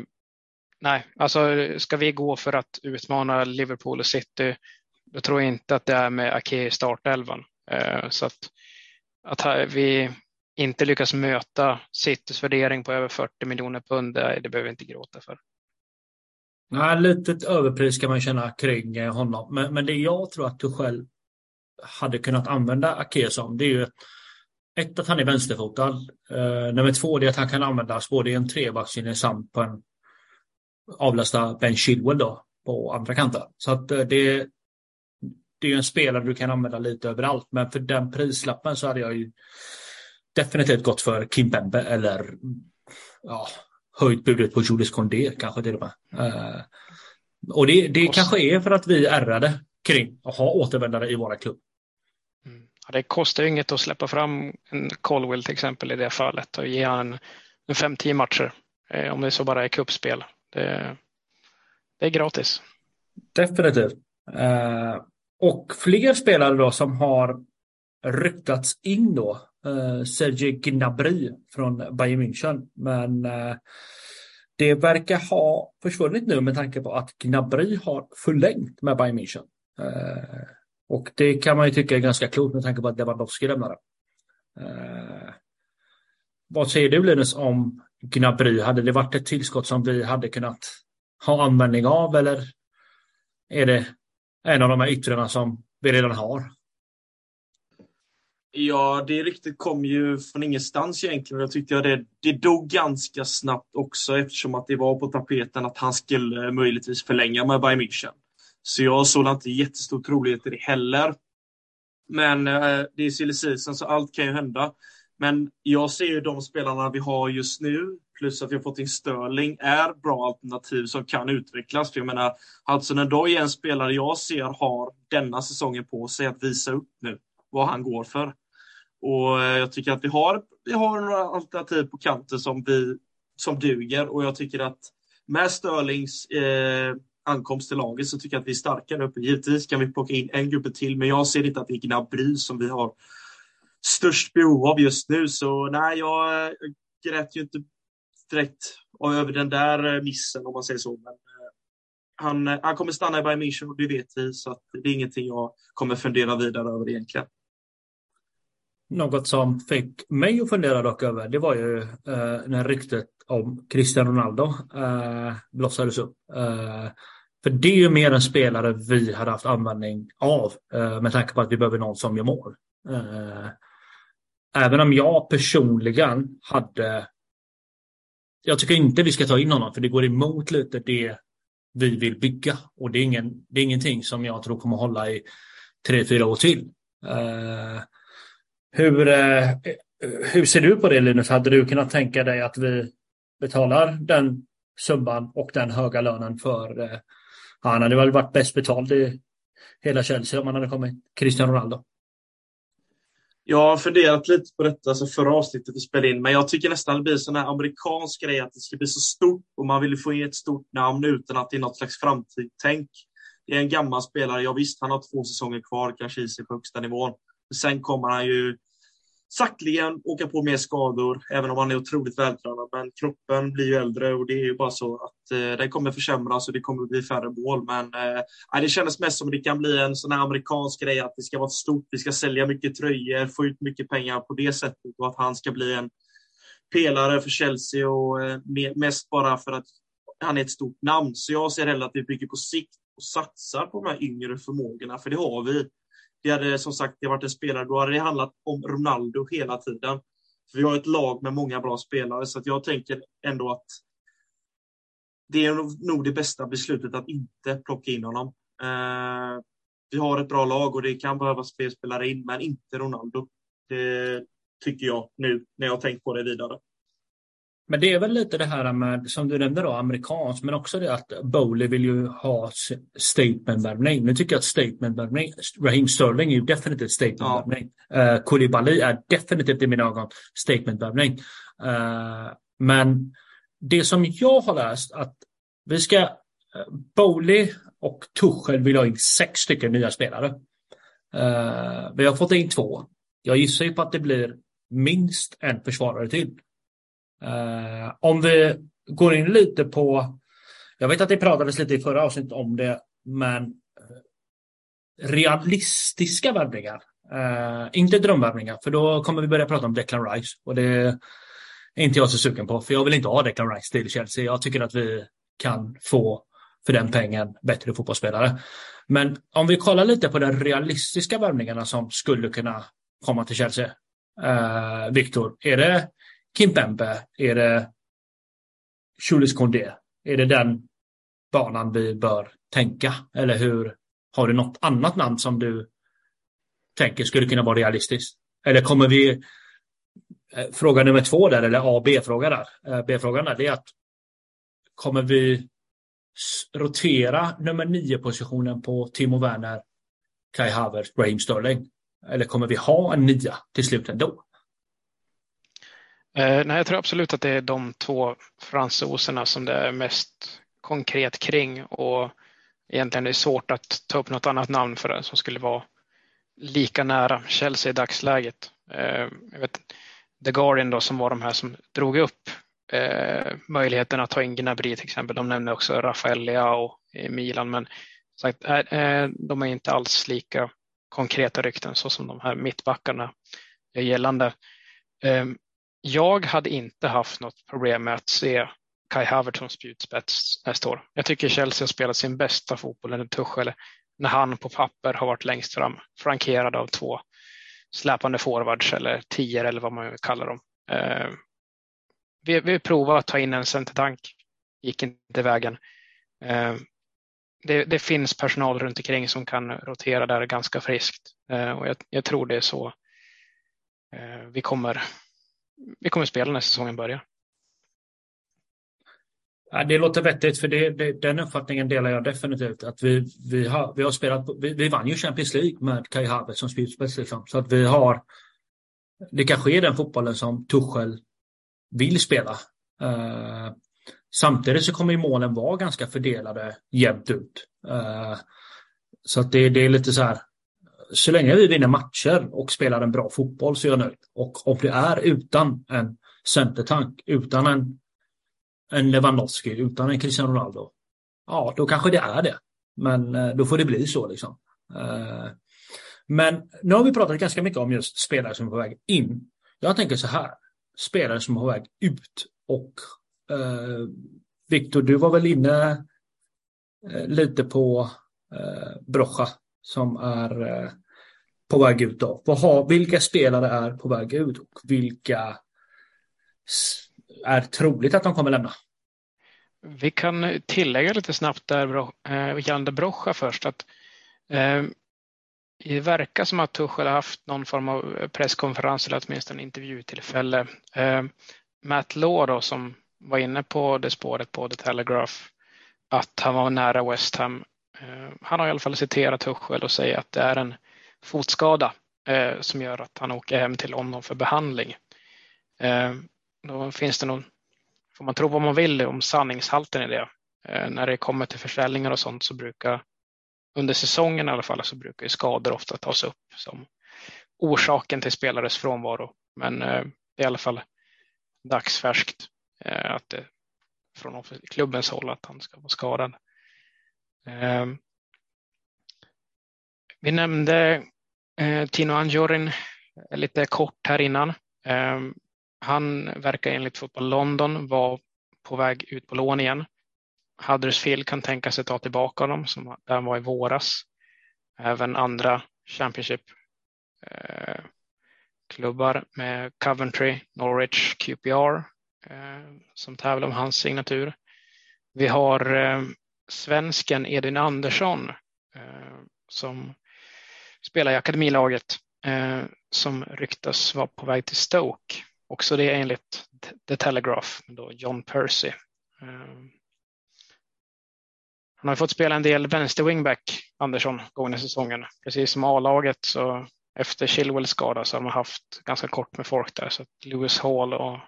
nej, alltså ska vi gå för att utmana Liverpool och City, då tror jag inte att det är med Ake i startelvan. Eh, så att, att vi inte lyckas möta Citys värdering på över 40 miljoner pund, det behöver vi inte gråta för. Nej, litet överpris kan man känna kring eh, honom. Men, men det jag tror att du själv hade kunnat använda Ake som, det är ju ett att han är vänsterfotad. Uh, nummer två är att han kan användas både i en trebackslinje samt på en avlasta Ben Chilwell då på andra kanten. Så att uh, det, det är en spelare du kan använda lite överallt. Men för den prislappen så hade jag ju definitivt gått för Kimpembe eller ja, höjt budet på Julius Condé kanske till och med. Uh, och det, det kanske är för att vi ärrade kring att ha återvändare i våra klubb. Mm. Ja, det kostar ju inget att släppa fram en Colwell till exempel i det fallet och ge han en 5-10 matcher. Eh, om det så bara är kuppspel. Det, det är gratis. Definitivt. Uh, och fler spelare då som har ryktats in då eh, Sergej Gnabry från Bayern München. Men eh, det verkar ha försvunnit nu med tanke på att Gnabry har förlängt med Bayern München. Eh, och det kan man ju tycka är ganska klokt med tanke på att Lewandowski lämnade. Eh, vad säger du Linus om Gnabry? Hade det varit ett tillskott som vi hade kunnat ha användning av eller är det en av de här yttrarna som vi redan har? Ja, det ryktet kom ju från ingenstans egentligen. Jag tyckte att det, det dog ganska snabbt också eftersom att det var på tapeten att han skulle möjligtvis förlänga med Bayern München. Så jag såg inte jättestor trolighet i det heller. Men eh, det är silly season så allt kan ju hända. Men jag ser ju de spelarna vi har just nu, plus att vi har fått in Sterling, är bra alternativ som kan utvecklas. För jag menar, Hudson alltså, är en spelare jag ser har denna säsongen på sig att visa upp nu vad han går för. Och eh, jag tycker att vi har, vi har några alternativ på kanten som, vi, som duger och jag tycker att med Sterlings eh, ankomst till laget så tycker jag att vi är starkare uppe. Givetvis kan vi plocka in en gubbe till, men jag ser inte att det är Gnabry som vi har störst behov av just nu. Så nej, jag grät ju inte direkt över den där eh, missen om man säger så. Men eh, han, han kommer stanna i Bayern München och det vet vi, så att det är ingenting jag kommer fundera vidare över egentligen. Något som fick mig att fundera dock över, det var ju eh, när ryktet om Cristiano Ronaldo eh, blossades upp. Eh, för det är ju mer en spelare vi hade haft användning av eh, med tanke på att vi behöver någon som gör mål. Eh, även om jag personligen hade... Jag tycker inte vi ska ta in honom för det går emot lite det vi vill bygga. Och det är, ingen, det är ingenting som jag tror kommer hålla i tre, fyra år till. Eh, hur, eh, hur ser du på det Linus? Hade du kunnat tänka dig att vi betalar den summan och den höga lönen för uh, han hade väl varit bäst betald i hela Chelsea om han hade kommit Cristiano Ronaldo. Jag har funderat lite på detta alltså förra avsnittet vi spelade in, men jag tycker nästan det blir sån här amerikansk grej att det ska bli så stort och man vill få in ett stort namn utan att det är något slags framtidstänk. Det är en gammal spelare, ja visst han har två säsonger kvar kanske i sig på högsta nivån. Sen kommer han ju sakteligen åka på mer skador, även om han är otroligt vältränad. Men kroppen blir ju äldre och det är ju bara så att eh, den kommer försämras och det kommer bli färre mål. Men eh, det kändes mest som att det kan bli en sån här amerikansk grej att det ska vara stort. Vi ska sälja mycket tröjor, få ut mycket pengar på det sättet och att han ska bli en pelare för Chelsea och eh, mest bara för att han är ett stort namn. Så jag ser hellre att vi bygger på sikt och satsar på de här yngre förmågorna, för det har vi. Det hade som sagt det varit en spelare, då hade det handlat om Ronaldo hela tiden. För vi har ett lag med många bra spelare, så att jag tänker ändå att det är nog det bästa beslutet att inte plocka in honom. Eh, vi har ett bra lag och det kan behövas fler spelare in, men inte Ronaldo. Det tycker jag nu när jag har tänkt på det vidare. Men det är väl lite det här med, som du nämnde då, amerikanskt, men också det att Bowley vill ju ha statement-värvning. Nu tycker jag att statement-värvning, Raheem Sterling är ju definitivt statement-värvning. Ja. Uh, Koulibaly är definitivt i mina ögon statement-värvning. Uh, men det som jag har läst att vi ska, uh, Bowley och Tuchel vill ha in sex stycken nya spelare. Uh, vi har fått in två. Jag gissar ju på att det blir minst en försvarare till. Eh, om vi går in lite på, jag vet att det pratades lite i förra avsnittet om det, men eh, realistiska värvningar. Eh, inte drömvärvningar, för då kommer vi börja prata om Declan Rice. Och det är inte jag så sugen på, för jag vill inte ha Declan Rice till Chelsea. Jag tycker att vi kan få för den pengen bättre fotbollsspelare. Men om vi kollar lite på de realistiska värvningarna som skulle kunna komma till Chelsea. Eh, Viktor, är det Kimpembe? Är det Jules Condé? Är det den banan vi bör tänka? Eller hur? Har du något annat namn som du tänker skulle kunna vara realistiskt? Eller kommer vi... Eh, fråga nummer två där, eller A och B-fråga där. Eh, B-frågan där, det är att kommer vi rotera nummer nio positionen på Timo Werner, Kai Havertz, Raheem Sterling? Eller kommer vi ha en nia till slut ändå? Eh, nej, jag tror absolut att det är de två fransoserna som det är mest konkret kring och egentligen är det svårt att ta upp något annat namn för det som skulle vara lika nära Chelsea i dagsläget. Eh, jag vet, The Guardian då som var de här som drog upp eh, möjligheten att ta in Gnabry till exempel. De nämnde också Rafael Leao i Milan men sagt, eh, eh, de är inte alls lika konkreta rykten så som de här mittbackarna gör gällande. Eh, jag hade inte haft något problem med att se Kai Havertz som spjutspets nästa år. Jag tycker Chelsea har spelat sin bästa fotboll under Tuchel när han på papper har varit längst fram, frankerad av två släpande forwards eller tior eller vad man kallar dem. Eh, vi, vi provade att ta in en centertank, gick inte vägen. Eh, det, det, finns personal runt omkring som kan rotera där ganska friskt eh, och jag, jag, tror det är så eh, vi kommer, vi kommer spela när säsongen börjar. Ja, det låter vettigt, för det, det, den uppfattningen delar jag definitivt. Att vi, vi, har, vi, har spelat, vi, vi vann ju Champions League med Kai Havertz som spjutspets. Liksom. Så att vi har... Det kanske är den fotbollen som Tuchel vill spela. Uh, Samtidigt så kommer ju målen vara ganska fördelade jämnt ut. Uh, så att det, det, är lite så här. Så länge vi vinner matcher och spelar en bra fotboll så är jag nöjd. Och om det är utan en centertank, utan en, en Lewandowski, utan en Cristiano Ronaldo. Ja, då kanske det är det. Men eh, då får det bli så liksom. Eh, men nu har vi pratat ganska mycket om just spelare som är på väg in. Jag tänker så här. Spelare som är på väg ut och Eh, Viktor, du var väl inne eh, lite på eh, Brocha som är eh, på väg ut. Då. Vad har, vilka spelare är på väg ut och vilka är troligt att de kommer lämna? Vi kan tillägga lite snabbt där eh, gällande Brocha först. att eh, Det verkar som att Tuchel har haft någon form av presskonferens eller åtminstone intervjutillfälle. Eh, Matt Law då, som var inne på det spåret på The Telegraph att han var nära West Ham. Eh, han har i alla fall citerat Tuchel och säger att det är en fotskada eh, som gör att han åker hem till London för behandling. Eh, då finns det någon, får man tro vad man vill om sanningshalten i det. När det kommer till försäljningar och sånt så brukar under säsongen i alla fall så brukar skador ofta tas upp som orsaken till spelares frånvaro. Men det är i alla fall dagsfärskt. Att det, från klubbens håll att han ska vara skadad. Ehm, vi nämnde eh, Tino Anjorin eh, lite kort här innan. Ehm, han verkar enligt Fotboll London vara på väg ut på lån igen. Huddersfield kan tänka sig ta tillbaka honom, som där han var i våras. Även andra Championship-klubbar eh, med Coventry, Norwich, QPR eh, som tävlar om hans signatur. Vi har ehm, svensken Edvin Andersson eh, som spelar i akademilaget eh, som ryktas vara på väg till Stoke. Också det enligt The Telegraph, då John Percy. Eh, han har fått spela en del vänster wingback, Andersson, gångna säsongen. Precis som A-laget så efter Chilwells skada så har de haft ganska kort med folk där. Så att Lewis Hall och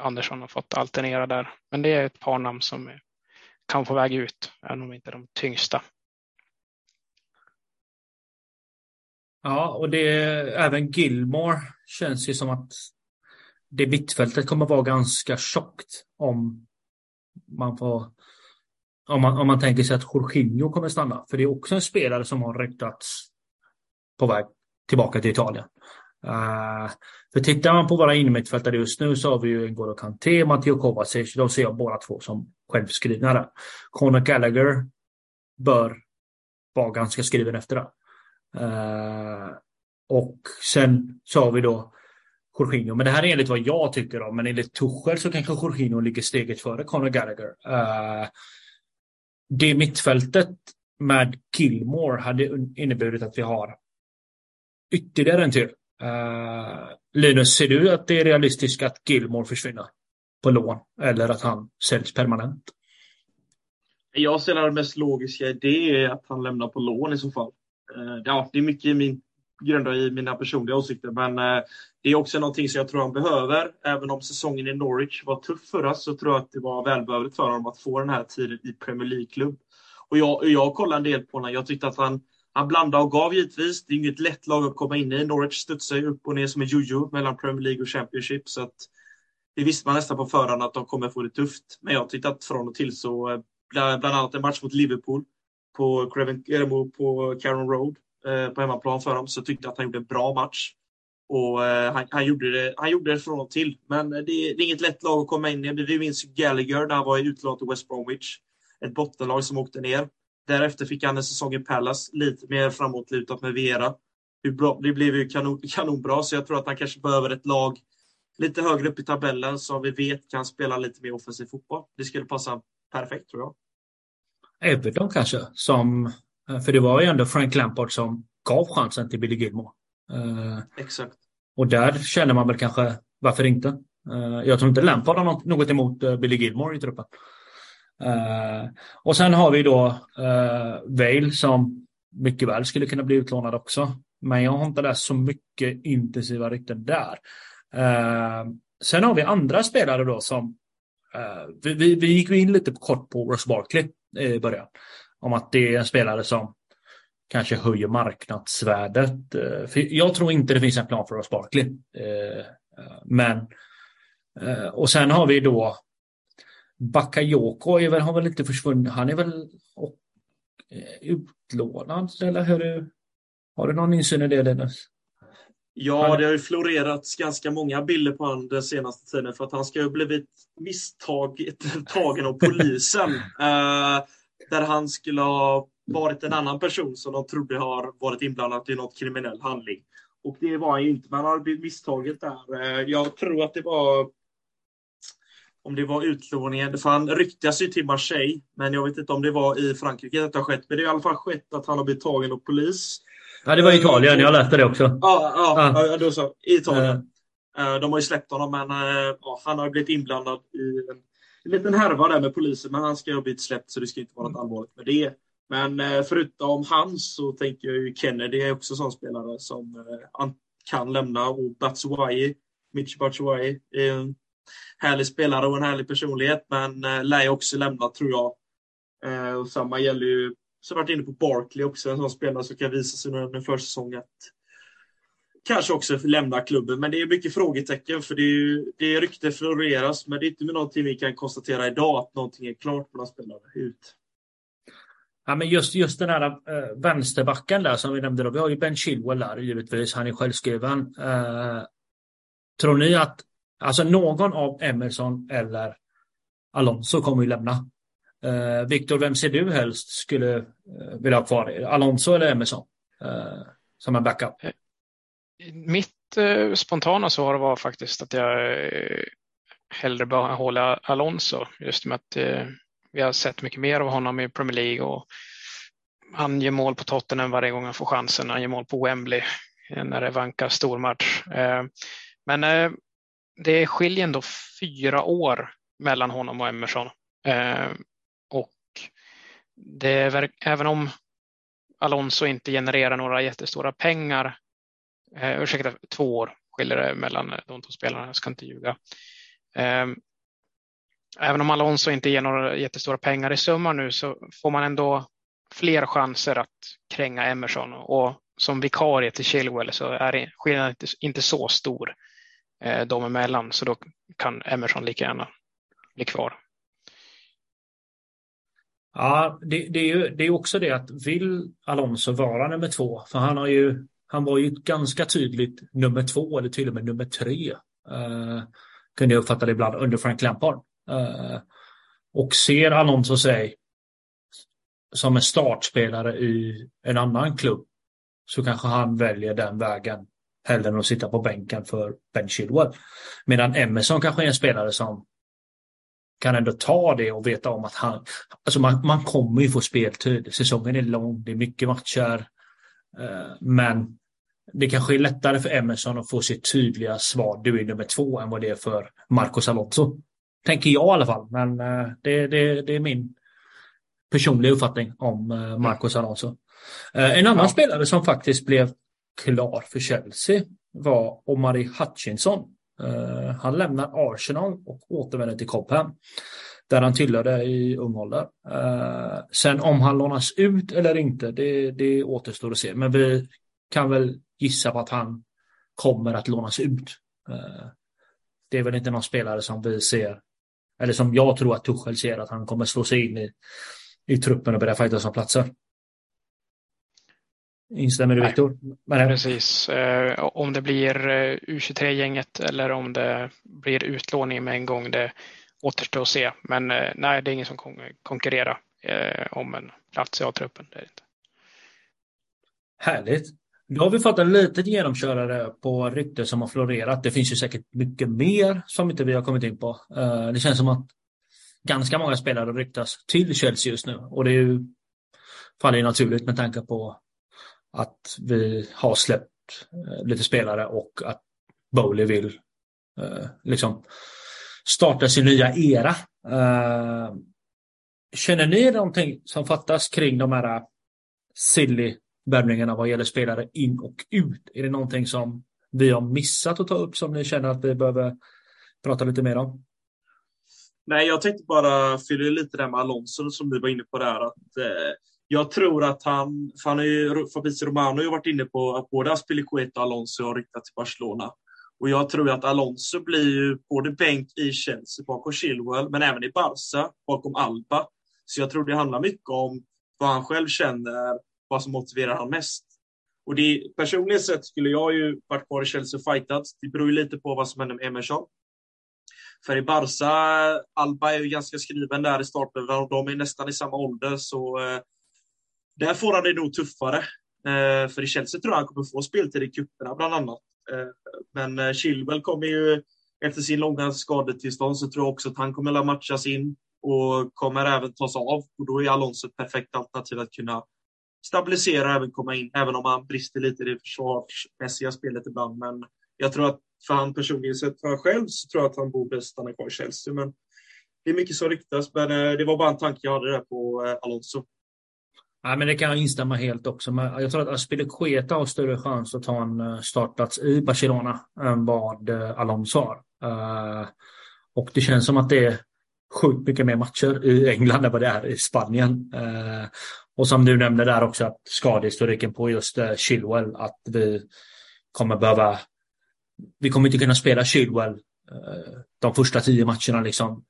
Andersson har fått alternera där. Men det är ett par namn som kan få väg ut, även om inte de tyngsta. Ja, och det även Gilmore känns ju som att det mittfältet kommer vara ganska tjockt om man får om man, om man tänker sig att Jorginho kommer stanna. För det är också en spelare som har ryktats på väg tillbaka till Italien. Uh, för tittar man på våra innermittfältare just nu så har vi ju N'Golo Kanté, Matteo Kovacic. De ser jag båda två som självskrivna där. Conor Gallagher bör vara ganska skriven efter det. Uh, och sen så har vi då Jorginho. Men det här är enligt vad jag tycker om. Men enligt Tuchel så kanske Jorginho ligger steget före Conor Gallagher. Uh, det mittfältet med Gilmore hade inneburit att vi har ytterligare en till. Uh, Linus, ser du att det är realistiskt att Gilmore försvinner på lån eller att han säljs permanent? Jag ser det mest logiska i det är att han lämnar på lån i så fall. Uh, ja, det är mycket i min grundar i mina personliga åsikter, men eh, det är också någonting som jag tror han behöver. Även om säsongen i Norwich var tuff förra så tror jag att det var välbehövligt för honom att få den här tiden i Premier League-klubb. Och jag, jag kollade en del på honom. Jag tyckte att han han blandade och gav givetvis. Det är inget lätt lag att komma in i. Norwich studsar ju upp och ner som en jojo mellan Premier League och Championship. Så att det visste man nästan på förhand att de kommer få det tufft. Men jag tyckte att från och till så, eh, bland annat en match mot Liverpool på, Craven, på Caron Road eh, på hemmaplan för dem, så tyckte jag att han gjorde en bra match. Och eh, han, han, gjorde det, han gjorde det från och till. Men det, det är inget lätt lag att komma in i. Vi minns Gallagher när han var i utlån till West Bromwich. Ett bottenlag som åkte ner. Därefter fick han en säsong i Palace, lite mer framåtlutat med Vera. Det blev ju kanon, (laughs) kanonbra, så jag tror att han kanske behöver ett lag lite högre upp i tabellen som vi vet kan spela lite mer offensiv fotboll. Det skulle passa perfekt tror jag. Everton kanske, som, för det var ju ändå Frank Lampard som gav chansen till Billy Gilmore. Uh, Exakt. Och där känner man väl kanske, varför inte? Uh, jag tror inte Lampard har något emot Billy Gilmore i truppen. Uh, och sen har vi då eh, uh, Vail som mycket väl skulle kunna bli utlånad också. Men jag har inte läst så mycket intensiva rykten där. Uh, sen har vi andra spelare då som vi, vi, vi, gick in lite kort på Ross Barkley i början. Om att det är en spelare som kanske höjer marknadsvärdet. För jag tror inte det finns en plan för Ross Barkley. Men och sen har vi då Bakayoko är väl, har väl inte försvunnit. Han är väl och, eh, utlånad eller hur har du någon insyn i det Linus? Ja, det har ju florerats ganska många bilder på honom den senaste tiden för att han ska ha blivit misstaget tagen av polisen. uh, (laughs) där han skulle ha varit en annan person som de trodde har varit inblandad i något kriminell handling. Och det var han ju inte, men han har blivit misstaget där. Uh, jag tror att det var om det var utlåningen. För han ryktas ju till Marseille, men jag vet inte om det var i Frankrike att det har skett. Men det har i alla fall skett att han har blivit tagen av polis. Ja, det var i Italien. Jag läste det också. Ja, ja, ja. då så. I Italien. Uh. De har ju släppt honom, men ja, han har blivit inblandad i en, en liten härva där med polisen. Men han ska ha blivit släppt, så det ska inte vara något mm. allvarligt med det. Men förutom han så tänker jag ju Kennedy är också sån spelare som kan lämna. Och Batshuayi, Mitch Batshuayi, härlig spelare och en härlig personlighet, men eh, lär också lämna tror jag. Eh, och samma gäller ju, som varit inne på Barkley också, en sån spelare som kan visa sig under försäsongen kanske också lämna klubben. Men det är mycket frågetecken för det, är ju, det är rykte floreras, men det är inte med någonting vi kan konstatera idag att någonting är klart på några spelare ut. Ja, men just, just den här äh, vänsterbacken där som vi nämnde, då, vi har ju Ben Chilwell där givetvis, han är självskriven. Äh, tror ni att Alltså någon av Emerson eller Alonso kommer ju lämna. Eh, uh, Viktor, vem ser du helst skulle uh, vilja ha kvar? Alonso eller Emerson? Uh, som en backup? Mitt spontana svar var faktiskt att jag hellre bör hålla Alonso. Just med att vi har sett mycket mer av honom i Premier League och han gör mål på Tottenham varje gång han får chansen. Han gör mål på Wembley när det vankar stormatch. Men det skiljer ändå fyra år mellan honom och Emerson. Eh, och det är, även om Alonso inte genererar några jättestora pengar, eh, ursäkta, två år skiljer det mellan de två spelarna, jag ska inte ljuga. Eh, även om Alonso inte ger några jättestora pengar i summa nu så får man ändå fler chanser att kränga Emerson och som vikarie till Chilwell så är skillnaden inte, inte så stor eh, dem emellan så då kan Emerson lika gärna bli kvar. Ja, det, det, är ju det är också det att vill Alonso vara nummer två, för han har ju han var ju ganska tydligt nummer två eller till och med nummer tre. Eh, kunde jag uppfatta det ibland under Frank Lampard. Eh, och ser Alonso sig som en startspelare i en annan klubb så kanske han väljer den vägen hellre än att sitta på bänken för Ben Chilwell. Medan Emerson kanske är en spelare som kan ändå ta det och veta om att han... Alltså man, man kommer ju få speltid. Säsongen är lång, det är mycket matcher. Eh, men det kanske är lättare för Emerson att få sitt tydliga svar, du är nummer två, än vad det är för Marcos Alonso. Tänker jag i alla fall, men eh, det, det, det är min personliga uppfattning om eh, Marcos Alonso. En annan ja. spelare som faktiskt blev klar för Chelsea var Omari Hutchinson. Eh, han lämnar Arsenal och återvänder till Cobham där han tillhörde i ung ålder. Eh, sen om han lånas ut eller inte, det, det återstår att se. Men vi kan väl gissa på att han kommer att lånas ut. Eh, det är väl inte någon spelare som vi ser, eller som jag tror att Tuchel ser att han kommer slå sig in i, i truppen och börja fightas om platser. Instämmer du Viktor? Precis. Eh, om det blir eh, U23-gänget eller om det blir utlåning med en gång, det återstår att se. Men eh, nej, det är ingen som konkurrerar om en plats i A-truppen. Det är inte. Härligt. Då har vi fått en liten genomkörare på rykten som har florerat. Det finns ju säkert mycket mer som inte vi har kommit in på. Det känns som att ganska många spelare ryktas till Chelsea just nu och det är ju faller naturligt med tanke på att vi har släppt eh, lite spelare och att Bowley vill eh, liksom starta sin nya era. Eh, känner ni någonting som fattas kring de här silly värvningarna vad gäller spelare in och ut? Är det någonting som vi har missat att ta upp som ni känner att vi behöver prata lite mer om? Nej, jag tänkte bara fylla lite det med Alonso som du var inne på där. Att, eh, jag tror att han, för han är ju, Fabrizio Romano har ju varit inne på att både Aspilicueta och Alonso har riktat till Barcelona. Och jag tror att Alonso blir ju både bänk i Chelsea bakom Chilwell, men även i Barca bakom Alba. Så jag tror det handlar mycket om vad han själv känner, vad som motiverar han mest. Och det, personligen sett skulle jag ju varit kvar i Chelsea och fightat. Det beror ju lite på vad som händer med Emerson. För i Barca, Alba är ju ganska skriven där i starten och de är nästan i samma ålder, så eh, där får han det nog tuffare. Eh, för i Chelsea tror jag han kommer få speltid i cuperna bland annat. Eh, men eh, Chilwell kommer ju efter sin långa skadetillstånd så tror jag också att han kommer att matchas in och kommer även tas av. Och då är Alonso ett perfekt alternativ att kunna stabilisera och även komma in, även om han brister lite i det försvarsmässiga spelet ibland. Men jag tror att för han personligen sett, för han själv, så tror jag att han borde stanna kvar i Chelsea. Men det är mycket som ryktas, men eh, det var bara en tanke jag hade där på eh, Alonso. Ja, men det kan jag instämma helt också Men Jag tror att Aspilicueta har större chans att ta en eh, startplats i Barcelona än vad eh, Alonso har. Eh, och det känns som att det är sjukt mycket mer matcher i England än vad det är i Spanien. Och som du nämnde där också att skadehistoriken på just Chilwell, att vi kommer behöva vi kommer inte kunna spela Chilwell de första tio matcherna, liksom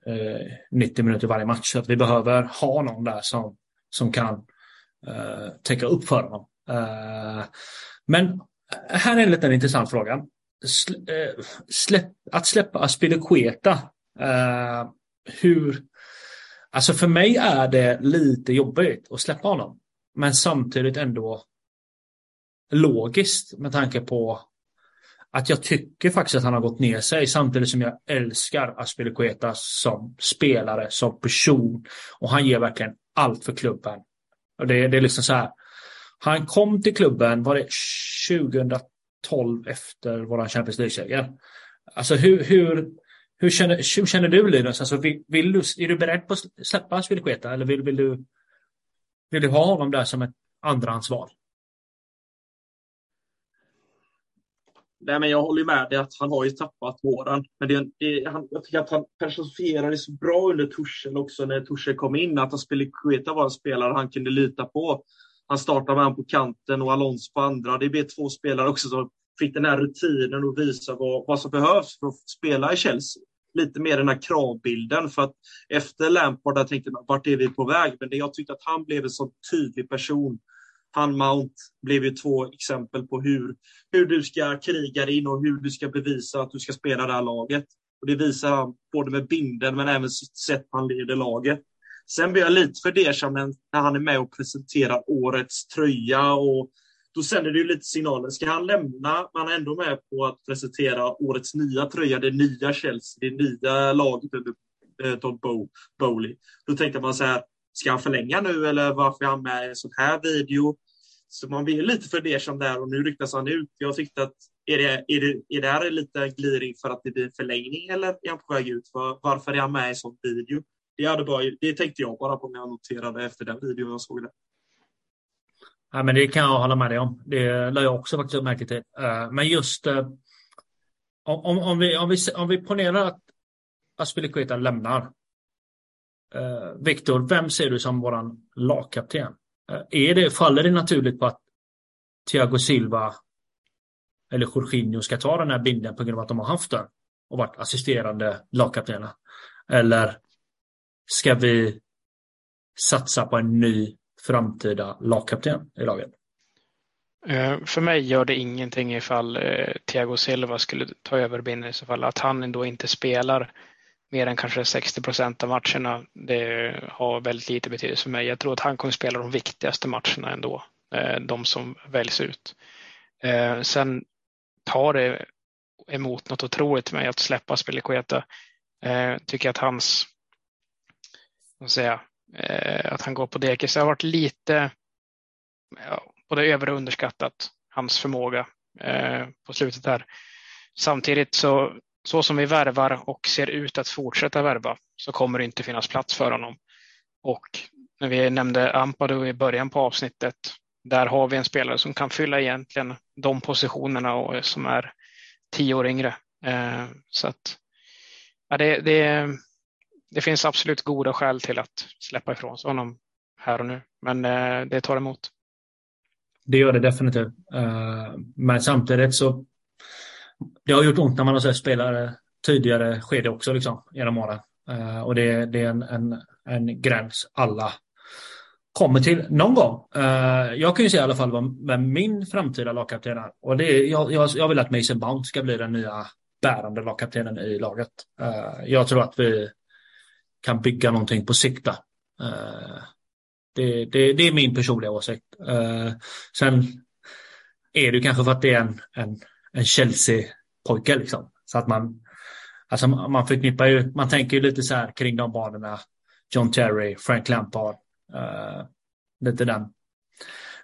90 minuter varje match. Så att vi behöver ha någon där som, som kan uh, täcka upp för honom. Uh, men här är en liten intressant fråga. Sl uh, släpp, att släppa Aspilicueta, uh, hur... Alltså för mig är det lite jobbigt att släppa honom. Men samtidigt ändå logiskt med tanke på att jag tycker faktiskt att han har gått ner sig samtidigt som jag älskar Aspilicueta som spelare, som person. Och han ger verkligen allt för klubben. Och det, det är liksom så här. Han kom till klubben, var det 2012 efter våran Champions League-seger? Alltså hur, hur, hur, känner, hur känner du Linus? Alltså, vill, vill du, är du beredd på att släppa Aspilicueta eller vill, vill, du, vill du ha honom där som ett andrahandsval? Nej, men jag håller med dig att han har ju tappat våren. Men det, det, han, jag tycker att han personifierade så bra under Torshäll också när Torshäll kom in. Att Aspilicueta var en spelare han kunde lita på. Han startade med honom på kanten och Alonso på andra. Det blev två spelare också som fick den här rutinen och visa vad, vad som behövs för att spela i Chelsea. Lite mer den här kravbilden. För att efter Lampard där tänkte man, vart är vi på väg? Men det, jag tyckte att han blev en så tydlig person han Mount blev ju två exempel på hur, hur du ska kriga dig in och hur du ska bevisa att du ska spela det här laget. Och Det visar han både med binden men även sitt sätt han leder laget. Sen blir jag lite fundersam när han är med och presenterar årets tröja. Och då sänder det ju lite signaler. Ska han lämna, man är ändå med på att presentera årets nya tröja, det nya Chelsea, det nya laget under eh, Todd Bowley. Då tänkte man så här, ska han förlänga nu eller varför är han med i en sån här video? Så man blir lite fundersam där och nu ryktas han ut. Jag tyckte att är det, är det, är det här lite gliring för att det blir en förlängning eller är han på väg ut? Var, varför är han med i en sån video? Det, hade bara, det tänkte jag bara på när jag noterade efter den videon jag såg det. Ja, men det kan jag hålla med dig om. Det lade jag också faktiskt märke till. Eh, men just eh, om, om, vi, om, vi, om vi ponerar att Aspilicueta lämnar Eh, Viktor, vem ser du som våran lagkapten? Eh, är det, faller det naturligt på att Thiago Silva eller Jorginho ska ta den här binden på grund av att de har haft den och varit assisterande lagkaptener? Eller ska vi satsa på en ny framtida lagkapten i laget? Eh, för mig gör det ingenting ifall eh, Thiago Silva skulle ta över binden i så fall. Att han ändå inte spelar mer än kanske 60 procent av matcherna, det har väldigt lite betydelse för mig. Jag tror att han kommer spela de viktigaste matcherna ändå, eh, de som väljs ut. Eh, sen tar det emot något otroligt med mig att släppa Spelikueta. Eh, tycker att hans, vad säga, att han går på dekis har varit lite ja, både över och underskattat, hans förmåga på slutet här. Samtidigt så så som vi värvar och ser ut att fortsätta värva så kommer det inte finnas plats för honom. Och när vi nämnde Ampadu i början på avsnittet, där har vi en spelare som kan fylla egentligen de positionerna och som är tio år yngre. Eh, så att ja, det, det, det finns absolut goda skäl till att släppa ifrån sig honom här och nu, men eh, det tar emot. Det gör det definitivt. Eh, men samtidigt så det har gjort ont när man har sett spelare tidigare skede också liksom, genom åren. Uh, och det, det är en, en, en, gräns alla kommer till någon gång. Uh, jag kan ju säga i alla fall vad, vem min framtida lagkapten är. Och det är, jag, jag, jag vill att Mason Mount ska bli den nya bärande lagkaptenen i laget. Uh, jag tror att vi kan bygga någonting på sikt det, det, det, är min personliga åsikt. sen är det kanske för att det är en, en en Chelsea-pojke liksom. Så att man, alltså man förknippar ju, man tänker ju lite så här kring de banorna. John Terry, Frank Lampard, uh, lite den.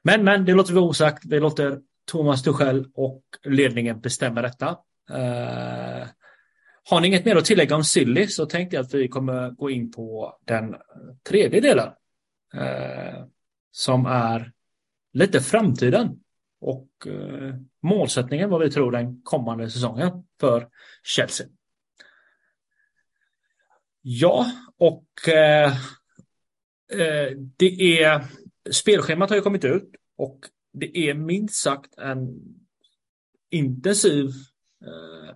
Men, men det låter vi osagt. Vi låter Thomas Tuchel och ledningen bestämma detta. Uh, har ni inget mer att tillägga om Silly så tänkte jag att vi kommer gå in på den tredje delen. Uh, som är lite framtiden och eh, målsättningen vad vi tror den kommande säsongen för Chelsea. Ja, och eh, eh, det är spelschemat har ju kommit ut och det är minst sagt en intensiv eh,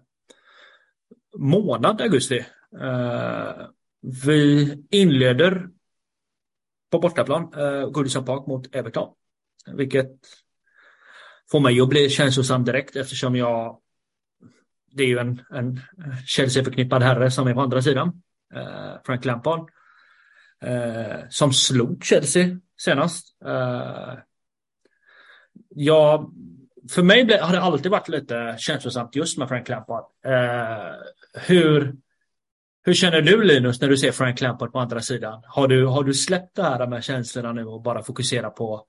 månad augusti. Eh, vi inleder på bortaplan, eh, Goodison Park mot Everton. Vilket får mig att bli känslosam direkt eftersom jag det är ju en, en Chelsea-förknippad herre som är på andra sidan. Eh, Frank Lampard. eh, som slog Chelsea senast. Eh, ja, för mig har det alltid varit lite känslosamt just med Frank Lampard. Eh, hur, hur känner du Linus när du ser Frank Lampard på andra sidan? Har du, har du släppt det här med känslorna nu och bara fokusera på,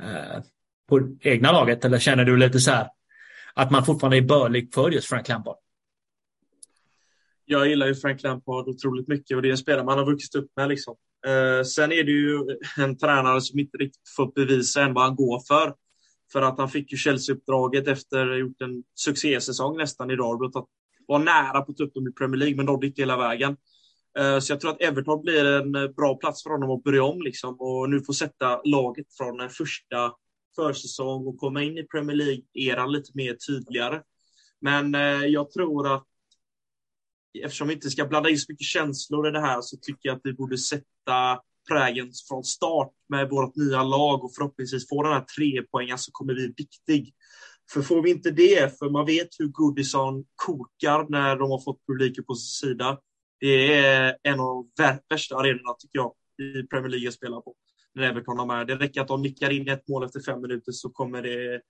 eh, på egna laget eller känner du lite så här att man fortfarande är börlig för just Frank Lampard? Jag gillar ju Frank Lampard otroligt mycket och det är en spelare man har vuxit upp med. Liksom. Eh, sen är det ju en tränare som inte riktigt fått bevisa än vad han går för. För att han fick ju Chelsea-uppdraget efter att ha gjort en succésäsong nästan i Derby. Att var nära på att ta upp dem i Premier League men nådde inte hela vägen. Eh, så jag tror att Everton blir en bra plats för honom att börja om liksom, och nu få sätta laget från den första försäsong och komma in i Premier League-eran lite mer tydligare. Men eh, jag tror att eftersom vi inte ska blanda in så mycket känslor i det här så tycker jag att vi borde sätta prägen från start med vårt nya lag och förhoppningsvis få den här tre poängen så kommer vi viktig. För får vi inte det, för man vet hur Goodison kokar när de har fått publiken på sin sida. Det är en av de värsta arenorna tycker jag i Premier League att spela på. När Everton har med. Det räcker att de nickar in ett mål efter fem minuter så kommer det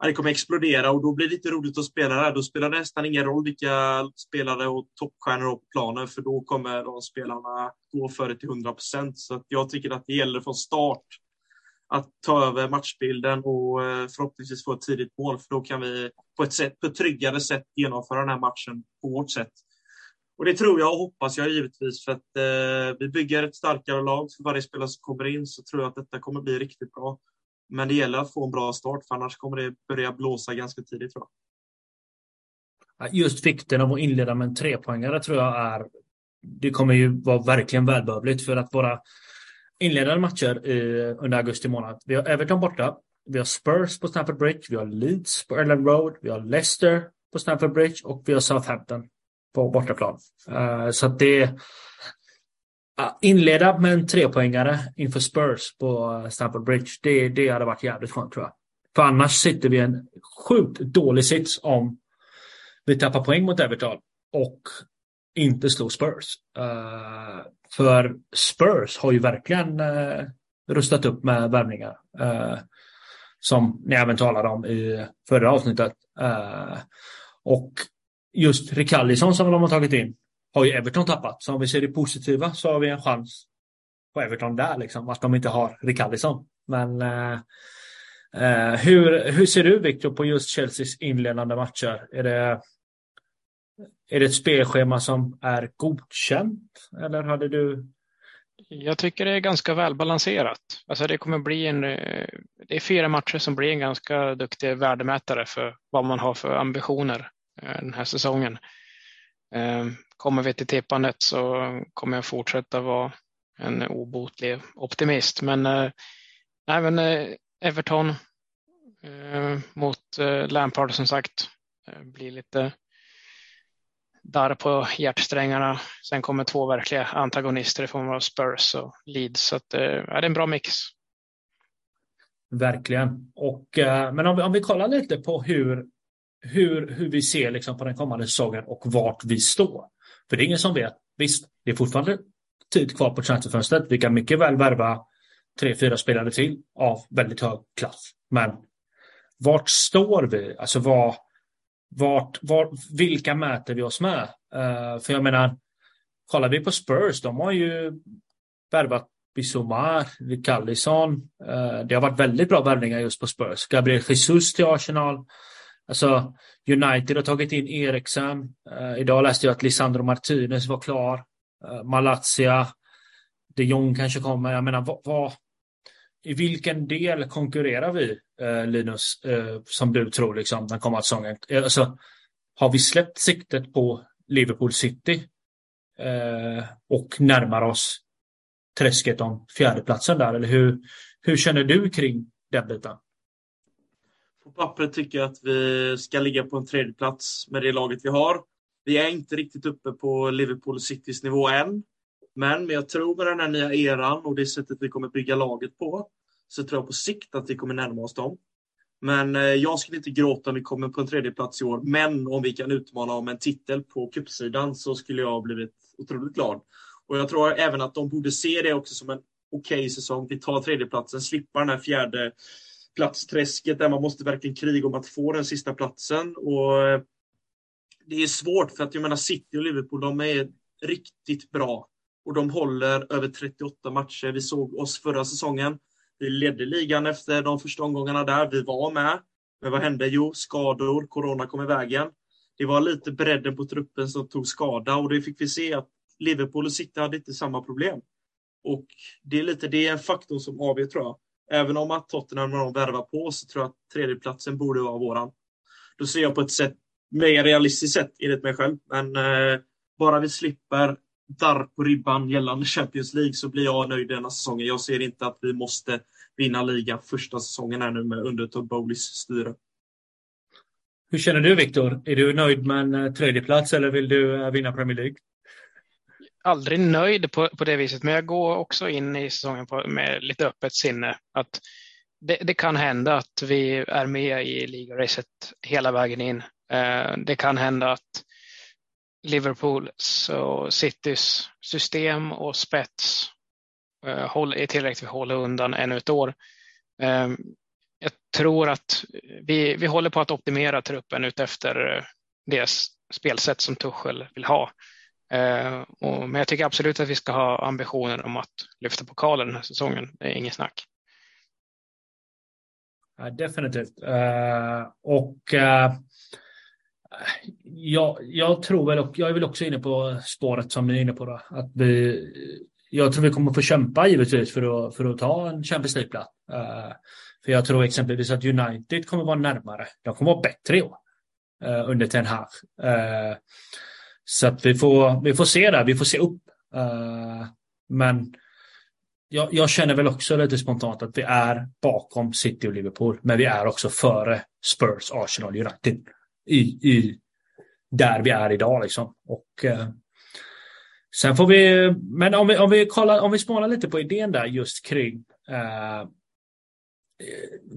ja, det kommer explodera och då blir det lite roligt att spela där. Då spelar det nästan ingen roll vilka spelare och toppstjärnor på planen, för då kommer de spelarna gå före till 100 procent. Så jag tycker att det gäller från start att ta över matchbilden och eh, förhoppningsvis få ett tidigt mål, för då kan vi på ett, sätt, på ett tryggare sätt genomföra den här matchen på vårt sätt. Och det tror jag och hoppas jag givetvis, för att eh, vi bygger ett starkare lag för varje spelare som kommer in, så tror jag att detta kommer bli riktigt bra. Men det gäller att få en bra start, för annars kommer det börja blåsa ganska tidigt tror jag. Just vikten av att inleda med en trepoängare tror jag är det kommer ju vara verkligen välbehövligt för att våra inledande matcher i, under augusti månad. Vi har Everton borta. Vi har Spurs på Stamford Bridge. Vi har Leeds på Erland Road. Vi har Leicester på Stamford Bridge och vi har Southampton på bortaplan. Uh, så att det inleda med en trepoängare inför Spurs på Stamford Bridge. Det, det hade varit jävligt skönt tror jag. För annars sitter vi i en sjukt dålig sits om vi tappar poäng mot Everton och inte slår Spurs. Uh, för Spurs har ju verkligen uh, rustat upp med värvningar. Uh, som ni även talade om i förra avsnittet. och just Rikallison som de har tagit in har ju Everton tappat. Så om vi ser det positiva så har vi en chans på Everton där, liksom, att de inte har Rikallison. Men eh, eh, hur, hur ser du, Victor, på just Chelseas inledande matcher? Är det, är det ett spelschema som är godkänt? Eller hade du jag tycker det är ganska välbalanserat. Alltså det kommer bli en, eh, det är fyra matcher som blir en ganska duktig värdemätare för vad man har för ambitioner Eh, den här säsongen. Ehm, kommer vi till tippandet så kommer jag fortsätta vara en obotlig optimist. Men eh, även eh, Everton mot Lampard som sagt blir lite där på hjärtsträngarna. Sen kommer två verkliga antagonister i form av Spurs och Leeds. Så att, det är en bra mix. Verkligen. Och, men om vi, om vi kollar lite på hur hur, hur vi ser liksom på den kommande säsongen och vart vi står. För det är ingen som vet. Visst, det är fortfarande tid kvar på transferfönstret. Vi kan mycket väl värva tre, fyra spelare till av väldigt hög klass. Men vart står vi? Alltså vad, vart, var, vilka mäter vi oss med? Uh, för jag menar, kollar vi på Spurs, de har ju värvat Bissomar, Rikallison. Uh, eh, det har varit väldigt bra värvningar just på Spurs. Gabriel Jesus till Arsenal. Alltså, United har tagit in Eriksen. Uh, idag läste jag att Lisandro Martinez var klar. Uh, Malatsia. De Jong kanske kommer. Jag menar, vad, vad, i vilken del konkurrerar vi, uh, Linus, som du tror, liksom, den kommande säsongen? Alltså, har vi släppt siktet på Liverpool City och närmar oss träsket om fjärdeplatsen där? Eller hur, hur känner du kring den biten? På pappret tycker jag att vi ska ligga på en tredje plats med det laget vi har. Vi är inte riktigt uppe på Liverpool Citys nivå än. Men jag tror med den här nya eran och det sättet vi kommer bygga laget på så tror jag på sikt att vi kommer närma oss dem. Men eh, jag skulle inte gråta om vi kommer på en tredje plats i år. Men om vi kan utmana om en titel på kuppsidan så skulle jag ha blivit otroligt glad. Och jag tror även att de borde se det också som en okej okay säsong. Vi tar tredjeplatsen, slippa den här fjärde platsträsket där man måste verkligen kriga om att få den sista platsen. Och eh, det är svårt för att jag menar City och Liverpool, de är riktigt bra. Och de håller över 38 matcher. Vi såg oss förra säsongen. Vi ledde ligan efter de första omgångarna där. Vi var med. Men vad hände? Jo, skador. Corona kom i vägen. Det var lite bredden på truppen som tog skada och det fick vi se att Liverpool och City hade inte samma problem. Och det är lite det är en faktor som avgör tror jag. Även om att Tottenham när de värvar på så tror jag att tredjeplatsen borde vara våran. Då ser jag på ett sätt, mer realistiskt sätt enligt mig själv. Men eh, bara vi slipper darr på ribban gällande Champions League så blir jag nöjd denna säsongen. Jag ser inte att vi måste vinna ligan första säsongen här nu med under Todd Bowleys styre. Hur känner du Viktor? Är du nöjd med en eh, tredjeplats eller vill du eh, vinna Premier League? Aldrig nöjd på, på det viset, men jag går också in i säsongen på, med lite öppet sinne. Att det, det, kan hända att vi är med i ligaracet hela vägen in. Eh, det kan hända att Liverpools och Citys system och spets eh, är tillräckligt för att hålla undan ännu ett år eh, jag tror att vi, vi håller på att optimera truppen utefter eh, det spelsätt som Tuchel vill ha. Eh, och, men jag tycker absolut att vi ska ha ambitionen om att lyfta pokalen den här säsongen. Det är inget snack. Ja, definitivt. Uh, och uh, jag tror väl, och jag är väl också inne på spåret som ni är inne på, då, att vi, jag tror vi kommer få kämpa givetvis för att, för att ta en Champions League-plats. Uh, för jag tror exempelvis att United kommer vara närmare. De kommer vara bättre i år. Uh, under Ten Hag. Så att vi får, vi får se där, vi får se upp. Uh, men jag, jag, känner väl också lite spontant att vi är bakom City och Liverpool. Men vi är också före Spurs, Arsenal, United. I, i där vi är idag liksom. Och eh, Sen får vi, men om vi, om vi kollar, om vi spånar lite på idén där just kring eh,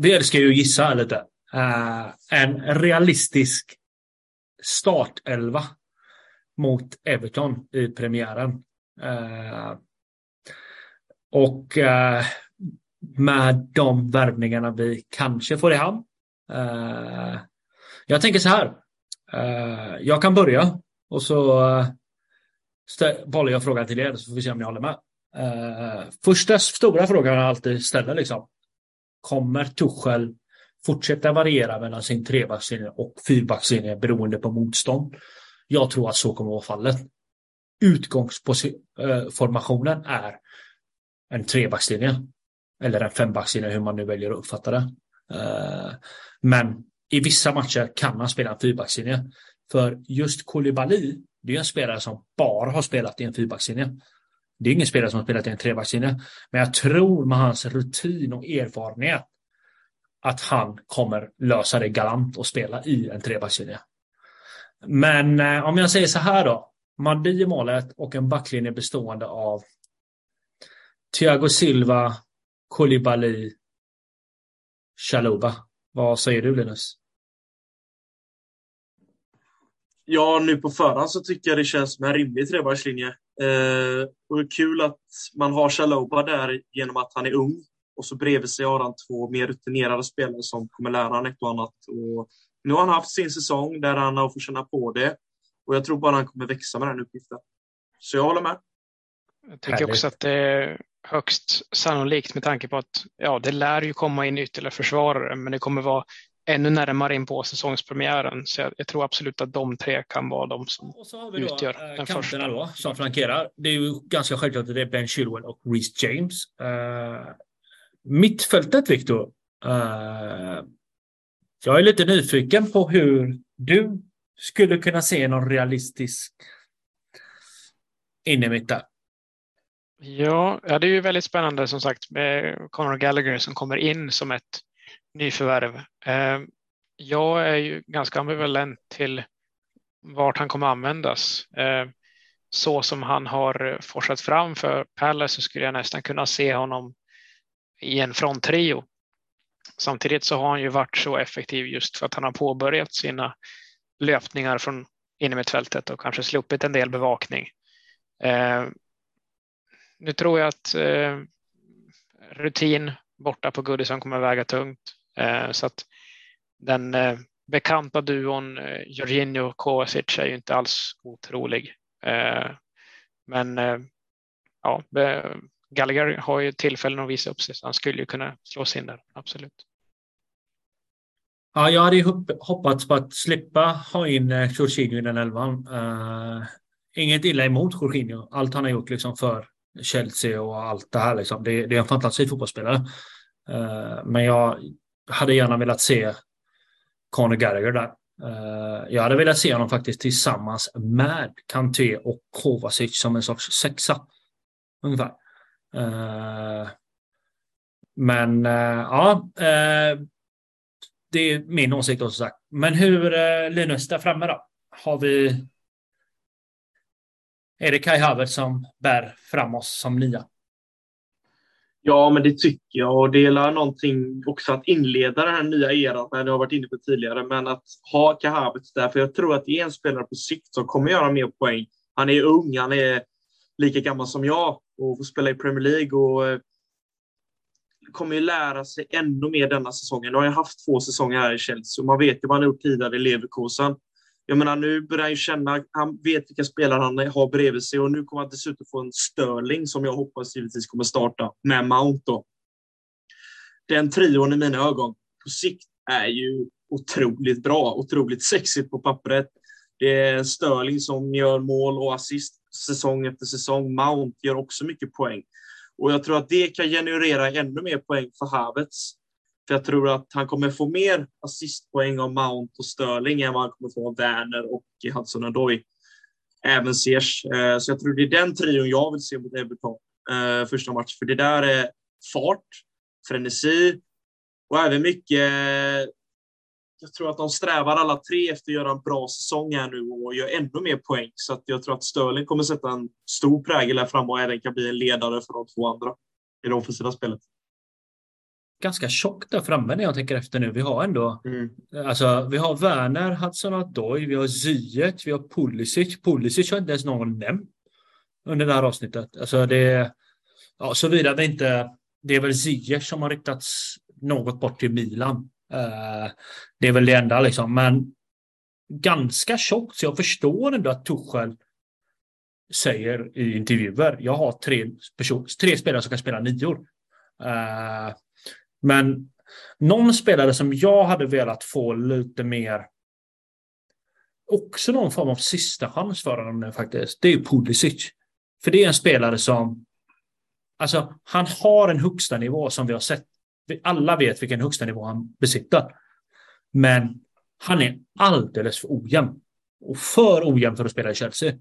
vi älskar ju att gissa lite. Uh, en realistisk startelva mot Everton i premiären. Eh, och eh, med de värvningarna vi kanske får i hamn. Eh, jag tänker så här. Eh, jag kan börja och så eh, bollar jag frågan till er så får vi se om ni håller med. första stora frågan jag alltid ställer liksom kommer Tuchel fortsätta variera mellan sin trebackslinje och fyrbackslinje beroende på motstånd. Jag tror att så kommer att vara fallet. Utgångsformationen är en trebackslinje. Eller en fembackslinje, hur man nu väljer att uppfatta det. Eh, men i vissa matcher kan man spela en fyrbackslinje. För just Koulibaly, det är en spelare som bara har spelat i en fyrbackslinje. Det är ingen spelare som har spelat i en trebackslinje. Men jag tror med hans rutin och erfarenhet att han kommer lösa det galant och spela i en trebackslinje. Men eh, om jag säger så här då. Madi i målet och en backlinje bestående av Thiago Silva, Koulibaly, Chaluba. Vad säger du Linus? Ja, nu på förhand så tycker jag det känns som en rimlig trebackslinje. Eh, och det är kul att man har Chaloba där genom att han är ung. Och så bredvid sig har han två mer rutinerade spelare som kommer lära honom ett och annat. Och nu har han haft sin säsong där han har fått känna på det. Och jag tror bara han kommer växa med den uppgiften. Så jag håller med. Jag tycker Härligt. också att det är högst sannolikt med tanke på att ja, det lär ju komma in ytterligare försvarare, men det kommer vara ännu närmare in på säsongspremiären. Så jag, jag, tror absolut att de tre kan vara de som och så har vi då, utgör äh, den första. Då, som flankerar. Det är ju ganska självklart att det är Ben Chilwell och Reece James. Uh, mittfältet, Viktor. Uh, jag är lite nyfiken på hur du skulle kunna se någon realistisk innermitt där. Ja, ja, det är ju väldigt spännande som sagt med Conor Gallagher som kommer in som ett nyförvärv. Eh, jag är ju ganska ambivalent till vart han kommer användas. Eh, så som han har forsat fram för Palace så skulle jag nästan kunna se honom i en fronttrio. Samtidigt så har han ju varit så effektiv just för att han har påbörjat sina löpningar från innermittfältet och kanske sluppit en del bevakning. Eh, nu tror jag att eh, rutin borta på Goodison kommer väga tungt. Eh, så att den eh, bekanta duon eh, Jorginho och Kovacic är ju inte alls otrolig. Eh, men eh, ja, Gallagher har ju tillfällen att visa upp sig så han skulle ju kunna slå sig in där, absolut. Ja, jag hade ju hoppats på att slippa ha in eh, Jorginho i den elvan. Uh, inget illa emot Jorginho. Allt han har gjort liksom för Chelsea och allt det här. Liksom. Det, det är en fantastisk fotbollsspelare. Uh, men jag hade gärna velat se Conor Gallagher där. Uh, jag hade velat se honom faktiskt tillsammans med Kanté och Kovacic som en sorts sexa. Ungefär. Eh, men eh, ja, eh, det är min åsikt också sagt. Men hur, Linus, där framme då? Har vi är det Kai Havertz som bär fram oss som nya. Ja, men det tycker jag. Och det är någonting också att inleda den här nya eran, när jag har varit inne på tidigare, men att ha Kai Havertz där, för jag tror att det är en spelare på sikt som kommer göra mer poäng. Han är ung, han är lika gammal som jag och få spela i Premier League och eh, kommer ju lära sig ännu mer denna säsongen. Nu har jag haft två säsonger här i Chelsea och man vet ju vad han har gjort tidigare i Leverkusen. Jag menar, nu börjar han ju känna, han vet vilka spelare han har bredvid sig och nu kommer han dessutom få en Sterling som jag hoppas givetvis kommer starta med Mount. Då. Den trion i mina ögon på sikt är ju otroligt bra, otroligt sexigt på pappret. Det är Sterling som gör mål och assist säsong efter säsong. Mount gör också mycket poäng. Och jag tror att det kan generera ännu mer poäng för Havertz. För jag tror att han kommer få mer assistpoäng av Mount och Sterling än vad han kommer få av Werner och Hudson Odoi. Även Ziyech. Eh, så jag tror det är den trion jag vill se mot Everton eh, första matchen. För det där är fart, frenesi och även mycket jag tror att de strävar alla tre efter att göra en bra säsong här nu och gör ännu mer poäng. Så att jag tror att Sterling kommer sätta en stor prägel här fram och även kan bli en ledare för de två andra i det offensiva spelet ganska tjockt där framme när jag tänker efter nu. Vi har ändå, mm. alltså vi har Werner, Hudson Odoi, vi har Ziyech, vi har Pulisic. Pulisic har inte ens någon nämnt under det här avsnittet. Alltså det, ja, såvida det inte, det är väl Ziyech som har riktats något bort till Milan. Eh, det är väl det enda liksom, men ganska tjockt, så jag förstår ändå att Tuchel säger i intervjuer, jag har tre, person, tre spelare som kan spela nior. Uh, men någon spelare som jag hade velat få lite mer också någon form av sista chans för honom faktiskt, det är Pulisic. För det är en spelare som Alltså, han har en högsta nivå som vi har sett. Alla vet vilken högsta nivå han besitter. Men han är alldeles för ojämn. Och för ojämn för att spela i Chelsea.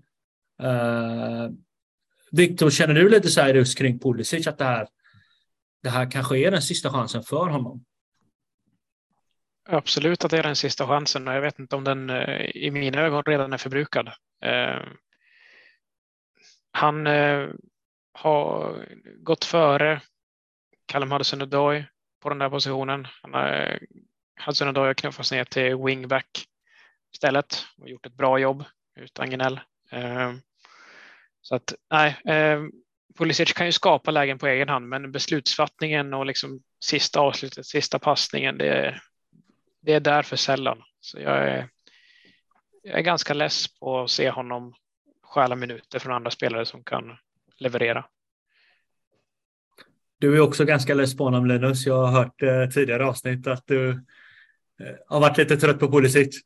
Uh, Victor, känner du lite så här just kring Pulisic att det här det här kanske är den sista chansen för honom. Absolut att det är den sista chansen och jag vet inte om den eh, i mina ögon redan är förbrukad. Uh, han uh, har gått före Callum Hudson-Odoi på den där positionen. Han eh, har, Hudson-Odoi har knuffats ner till wingback istället och gjort ett bra jobb utan gnäll. Eh, så att nej, eh, Pulisic kan ju skapa lägen på egen hand, men beslutsfattningen och liksom sista avslutet, sista passningen, det är, det är där för sällan. Så jag är, jag är ganska less på att se honom stjäla minuter från andra spelare som kan leverera. Du är också ganska less på honom Linus. Jag har hört eh, tidigare avsnitt att du eh, har varit lite trött på Pulisic.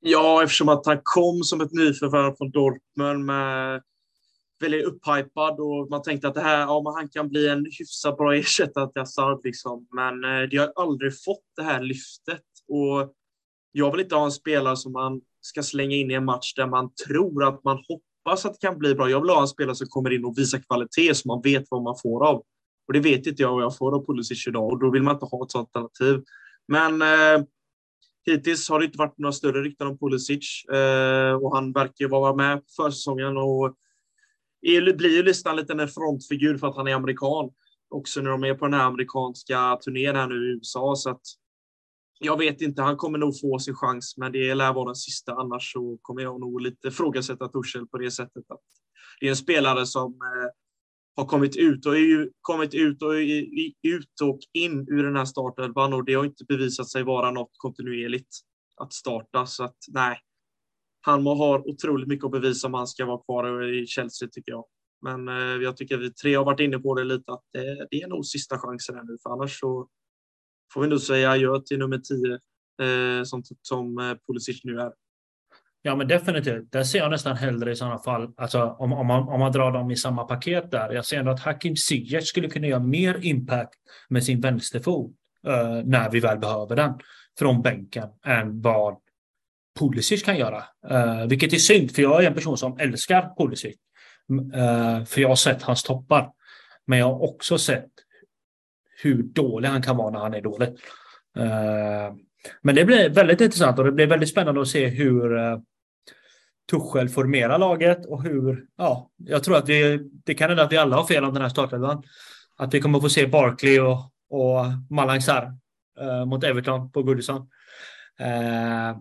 Ja, eftersom att han kom som ett nyförvärv från Dortmund med väldigt upphypad och man tänkte att det här, ja, han kan bli en hyfsat bra ersättare till Hazard. Liksom. Men eh, det har aldrig fått det här lyftet. Och jag vill inte ha en spelare som man ska slänga in i en match där man tror att man hoppas att det kan bli bra. Jag vill ha en spelare som kommer in och visar kvalitet så man vet vad man får av. Och det vet inte jag vad jag får av Pulisic idag och då vill man inte ha ett sådant alternativ. Men eh, hittills har det inte varit några större rykten om Pulisic eh, och han verkar ju vara med på försäsongen och blir ju nästan lite en frontfigur för att han är amerikan. Också när de är på den här amerikanska turnén här nu i USA. Så att jag vet inte, han kommer nog få sin chans, men det lär vara den sista. Annars så kommer jag nog lite ifrågasätta Torshäll på det sättet att det är en spelare som eh, har kommit ut och, kommit ut och, ut och in ur den här startelvan och det har inte bevisat sig vara något kontinuerligt att starta. Så att nej, han har otroligt mycket att bevisa om han ska vara kvar i Chelsea tycker jag. Men eh, jag tycker vi tre har varit inne på det lite att det, det är nog sista chansen nu för annars så får vi nog säga adjö till nummer 10 eh, som, som eh, Pulisic nu är. Ja, men definitivt. Där ser jag nästan hellre i sådana fall, alltså om, om, man, om man drar dem i samma paket där. Jag ser ändå att Hakim Ziyech skulle kunna göra mer impact med sin vänsterfot eh, när vi väl behöver den från bänken än vad Pulisic kan göra. Eh, vilket är synd, för jag är en person som älskar Pulisic. Eh, för jag har sett hans toppar. Men jag har också sett hur dålig han kan vara när han är dålig. Eh, men det blir väldigt intressant och det blir väldigt spännande att se hur eh, Tuchel formerar laget och hur, ja, jag tror att vi, det kan hända att vi alla har fel om den här startelvan. Att vi kommer få se Barkley och, och Malang Sarr eh, mot Everton på Goodison. Eh,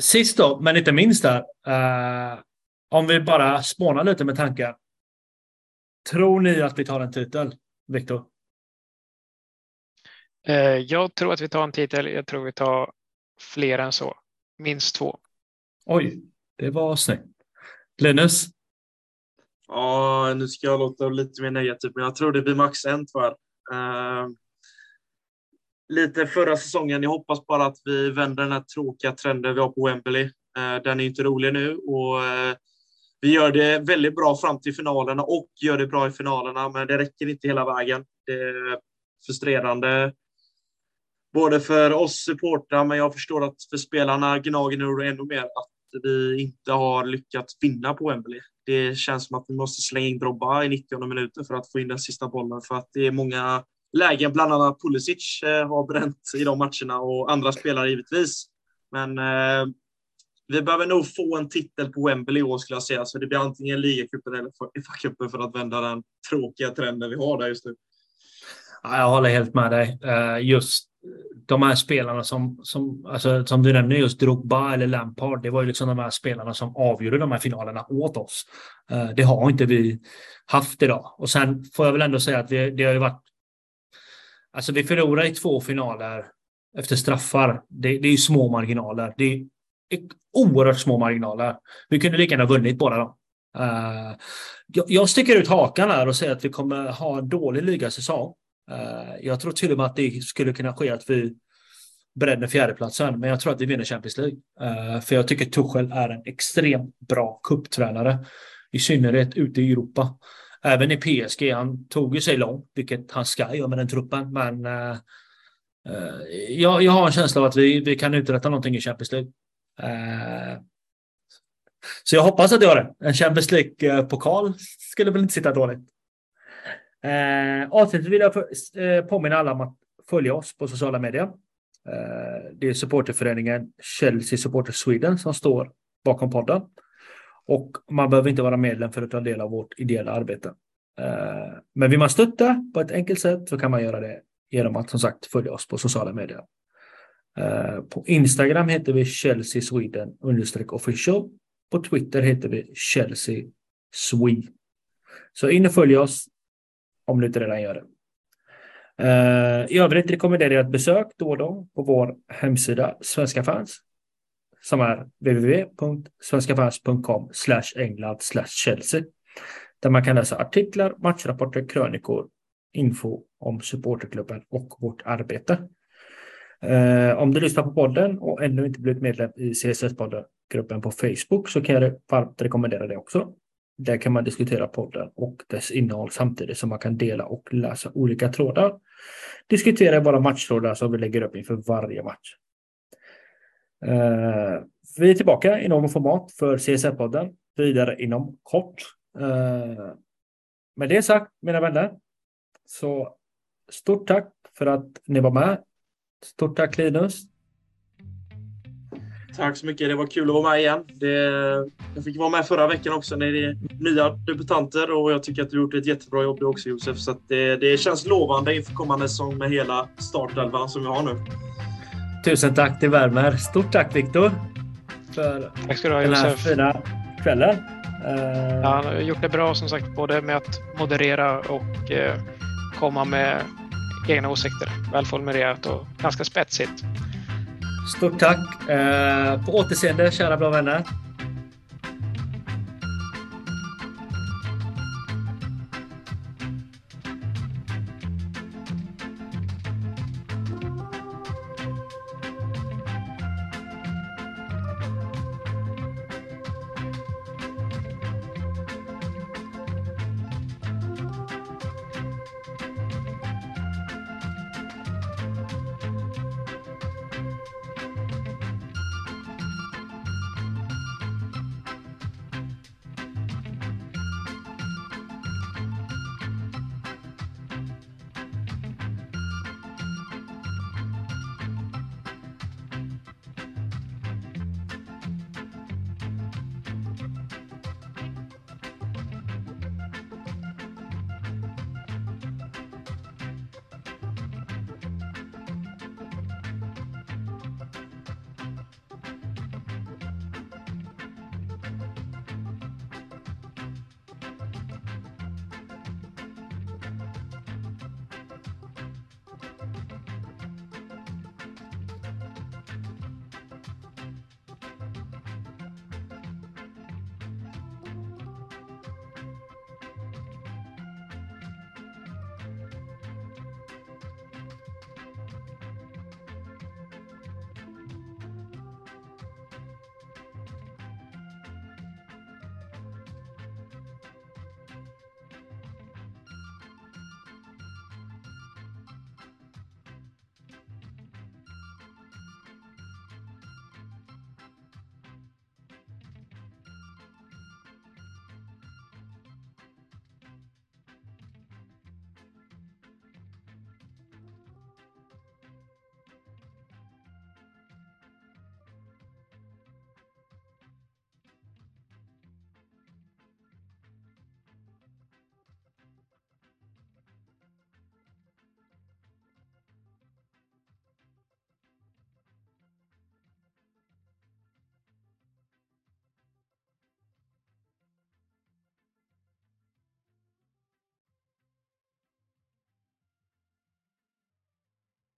sist då, men inte minst där, eh, om vi bara spånar lite med tankar. Tror ni att vi tar en titel, Viktor? Eh, jag tror att vi tar en titel. Jag tror vi tar fler än så. Minst två. Oj, det var snyggt. Linus? Ja, nu ska jag låta lite mer negativ, men jag tror det blir max en tyvärr. Uh, lite förra säsongen. Jag hoppas bara att vi vänder den här tråkiga trenden vi har på Wembley. Uh, den är inte rolig nu och uh, vi gör det väldigt bra fram till finalerna och gör det bra i finalerna, men det räcker inte hela vägen. Det är frustrerande både för oss supportrar, men jag förstår att för spelarna gnager det ännu mer att vi inte har lyckats vinna på Wembley. Det känns som att vi måste slänga in Drobba i 90 minuter för att få in den sista bollen för att det är många lägen, bland annat Pulisic eh, har bränt i de matcherna och andra spelare givetvis. Men eh, vi behöver nog få en titel på Wembley i år skulle jag säga, så det blir antingen ligacupen eller FA-cupen för att vända den tråkiga trenden vi har där just nu. Jag håller helt med dig. Eh, just de här spelarna som, som, alltså, som du nämner, just Drogba eller Lampard, det var ju liksom de här spelarna som avgjorde de här finalerna åt oss. Eh, det har inte vi haft idag. Och sen får jag väl ändå säga att det, det har ju varit... Alltså vi förlorar i två finaler efter straffar. Det, det är ju små marginaler. Det är oerhört små marginaler. Vi kunde lika gärna vunnit båda dem. Uh, jag, jag sticker ut hakan här och säger att vi kommer ha en dålig ligasäsong. Mm. Eh, jag tror till och med att det skulle kunna ske att vi bränner fjärdeplatsen, men jag tror att vi vinner Champions League. Eh, för jag tycker Tuchel är en extremt bra kupptränare, i synnerhet ute i Europa. Även i PSG, han tog ju sig långt, vilket han ska göra med den truppen, men eh, jag, jag har en känsla av att vi, vi kan uträtta någonting i Champions League. Så jag hoppas att jag har det. En Champions League-pokal skulle väl inte sitta dåligt. Eh, avslutningsvis vill jag för, eh, påminna alla om att följa oss på sociala medier. Eh, det är supporterföreningen Chelsea Supporter Sweden som står bakom podden. Och man behöver inte vara medlem för att ta del av vårt ideella arbete. Eh, men vill man stötta på ett enkelt sätt så kan man göra det genom att som sagt följa oss på sociala medier. Eh, på Instagram heter vi Chelsea Sweden understreck official. På Twitter heter vi Chelsea Swe. Så in och följ oss om du inte redan gör det. Eh, I övrigt rekommenderar jag ett besök då och då på vår hemsida Svenska fans som är www.svenskafans.com England Chelsea där man kan läsa artiklar, matchrapporter, krönikor, info om supporterklubben och vårt arbete. Eh, om du lyssnar på podden och ännu inte blivit medlem i CSS-podden-gruppen på Facebook så kan jag varmt rekommendera det också. Där kan man diskutera podden och dess innehåll samtidigt som man kan dela och läsa olika trådar. Diskutera våra matchtrådar som vi lägger upp inför varje match. Eh, vi är tillbaka i någon format för CSN-podden vidare inom kort. Eh, med det sagt, mina vänner, så stort tack för att ni var med. Stort tack Linus. Tack så mycket. Det var kul att vara med igen. Det, jag fick vara med förra veckan också när det är nya debutanter och jag tycker att du gjort ett jättebra jobb du också Josef. Så det, det känns lovande inför kommande säsong med hela startelvan som vi har nu. Tusen tack, det värmer. Stort tack Viktor för tack ska du ha, den här Josef. fina kvällen. Uh... Ja, han har gjort det bra som sagt, både med att moderera och uh, komma med egna åsikter. Välformulerat och ganska spetsigt. Stort tack! Eh, på återseende, kära bra vänner.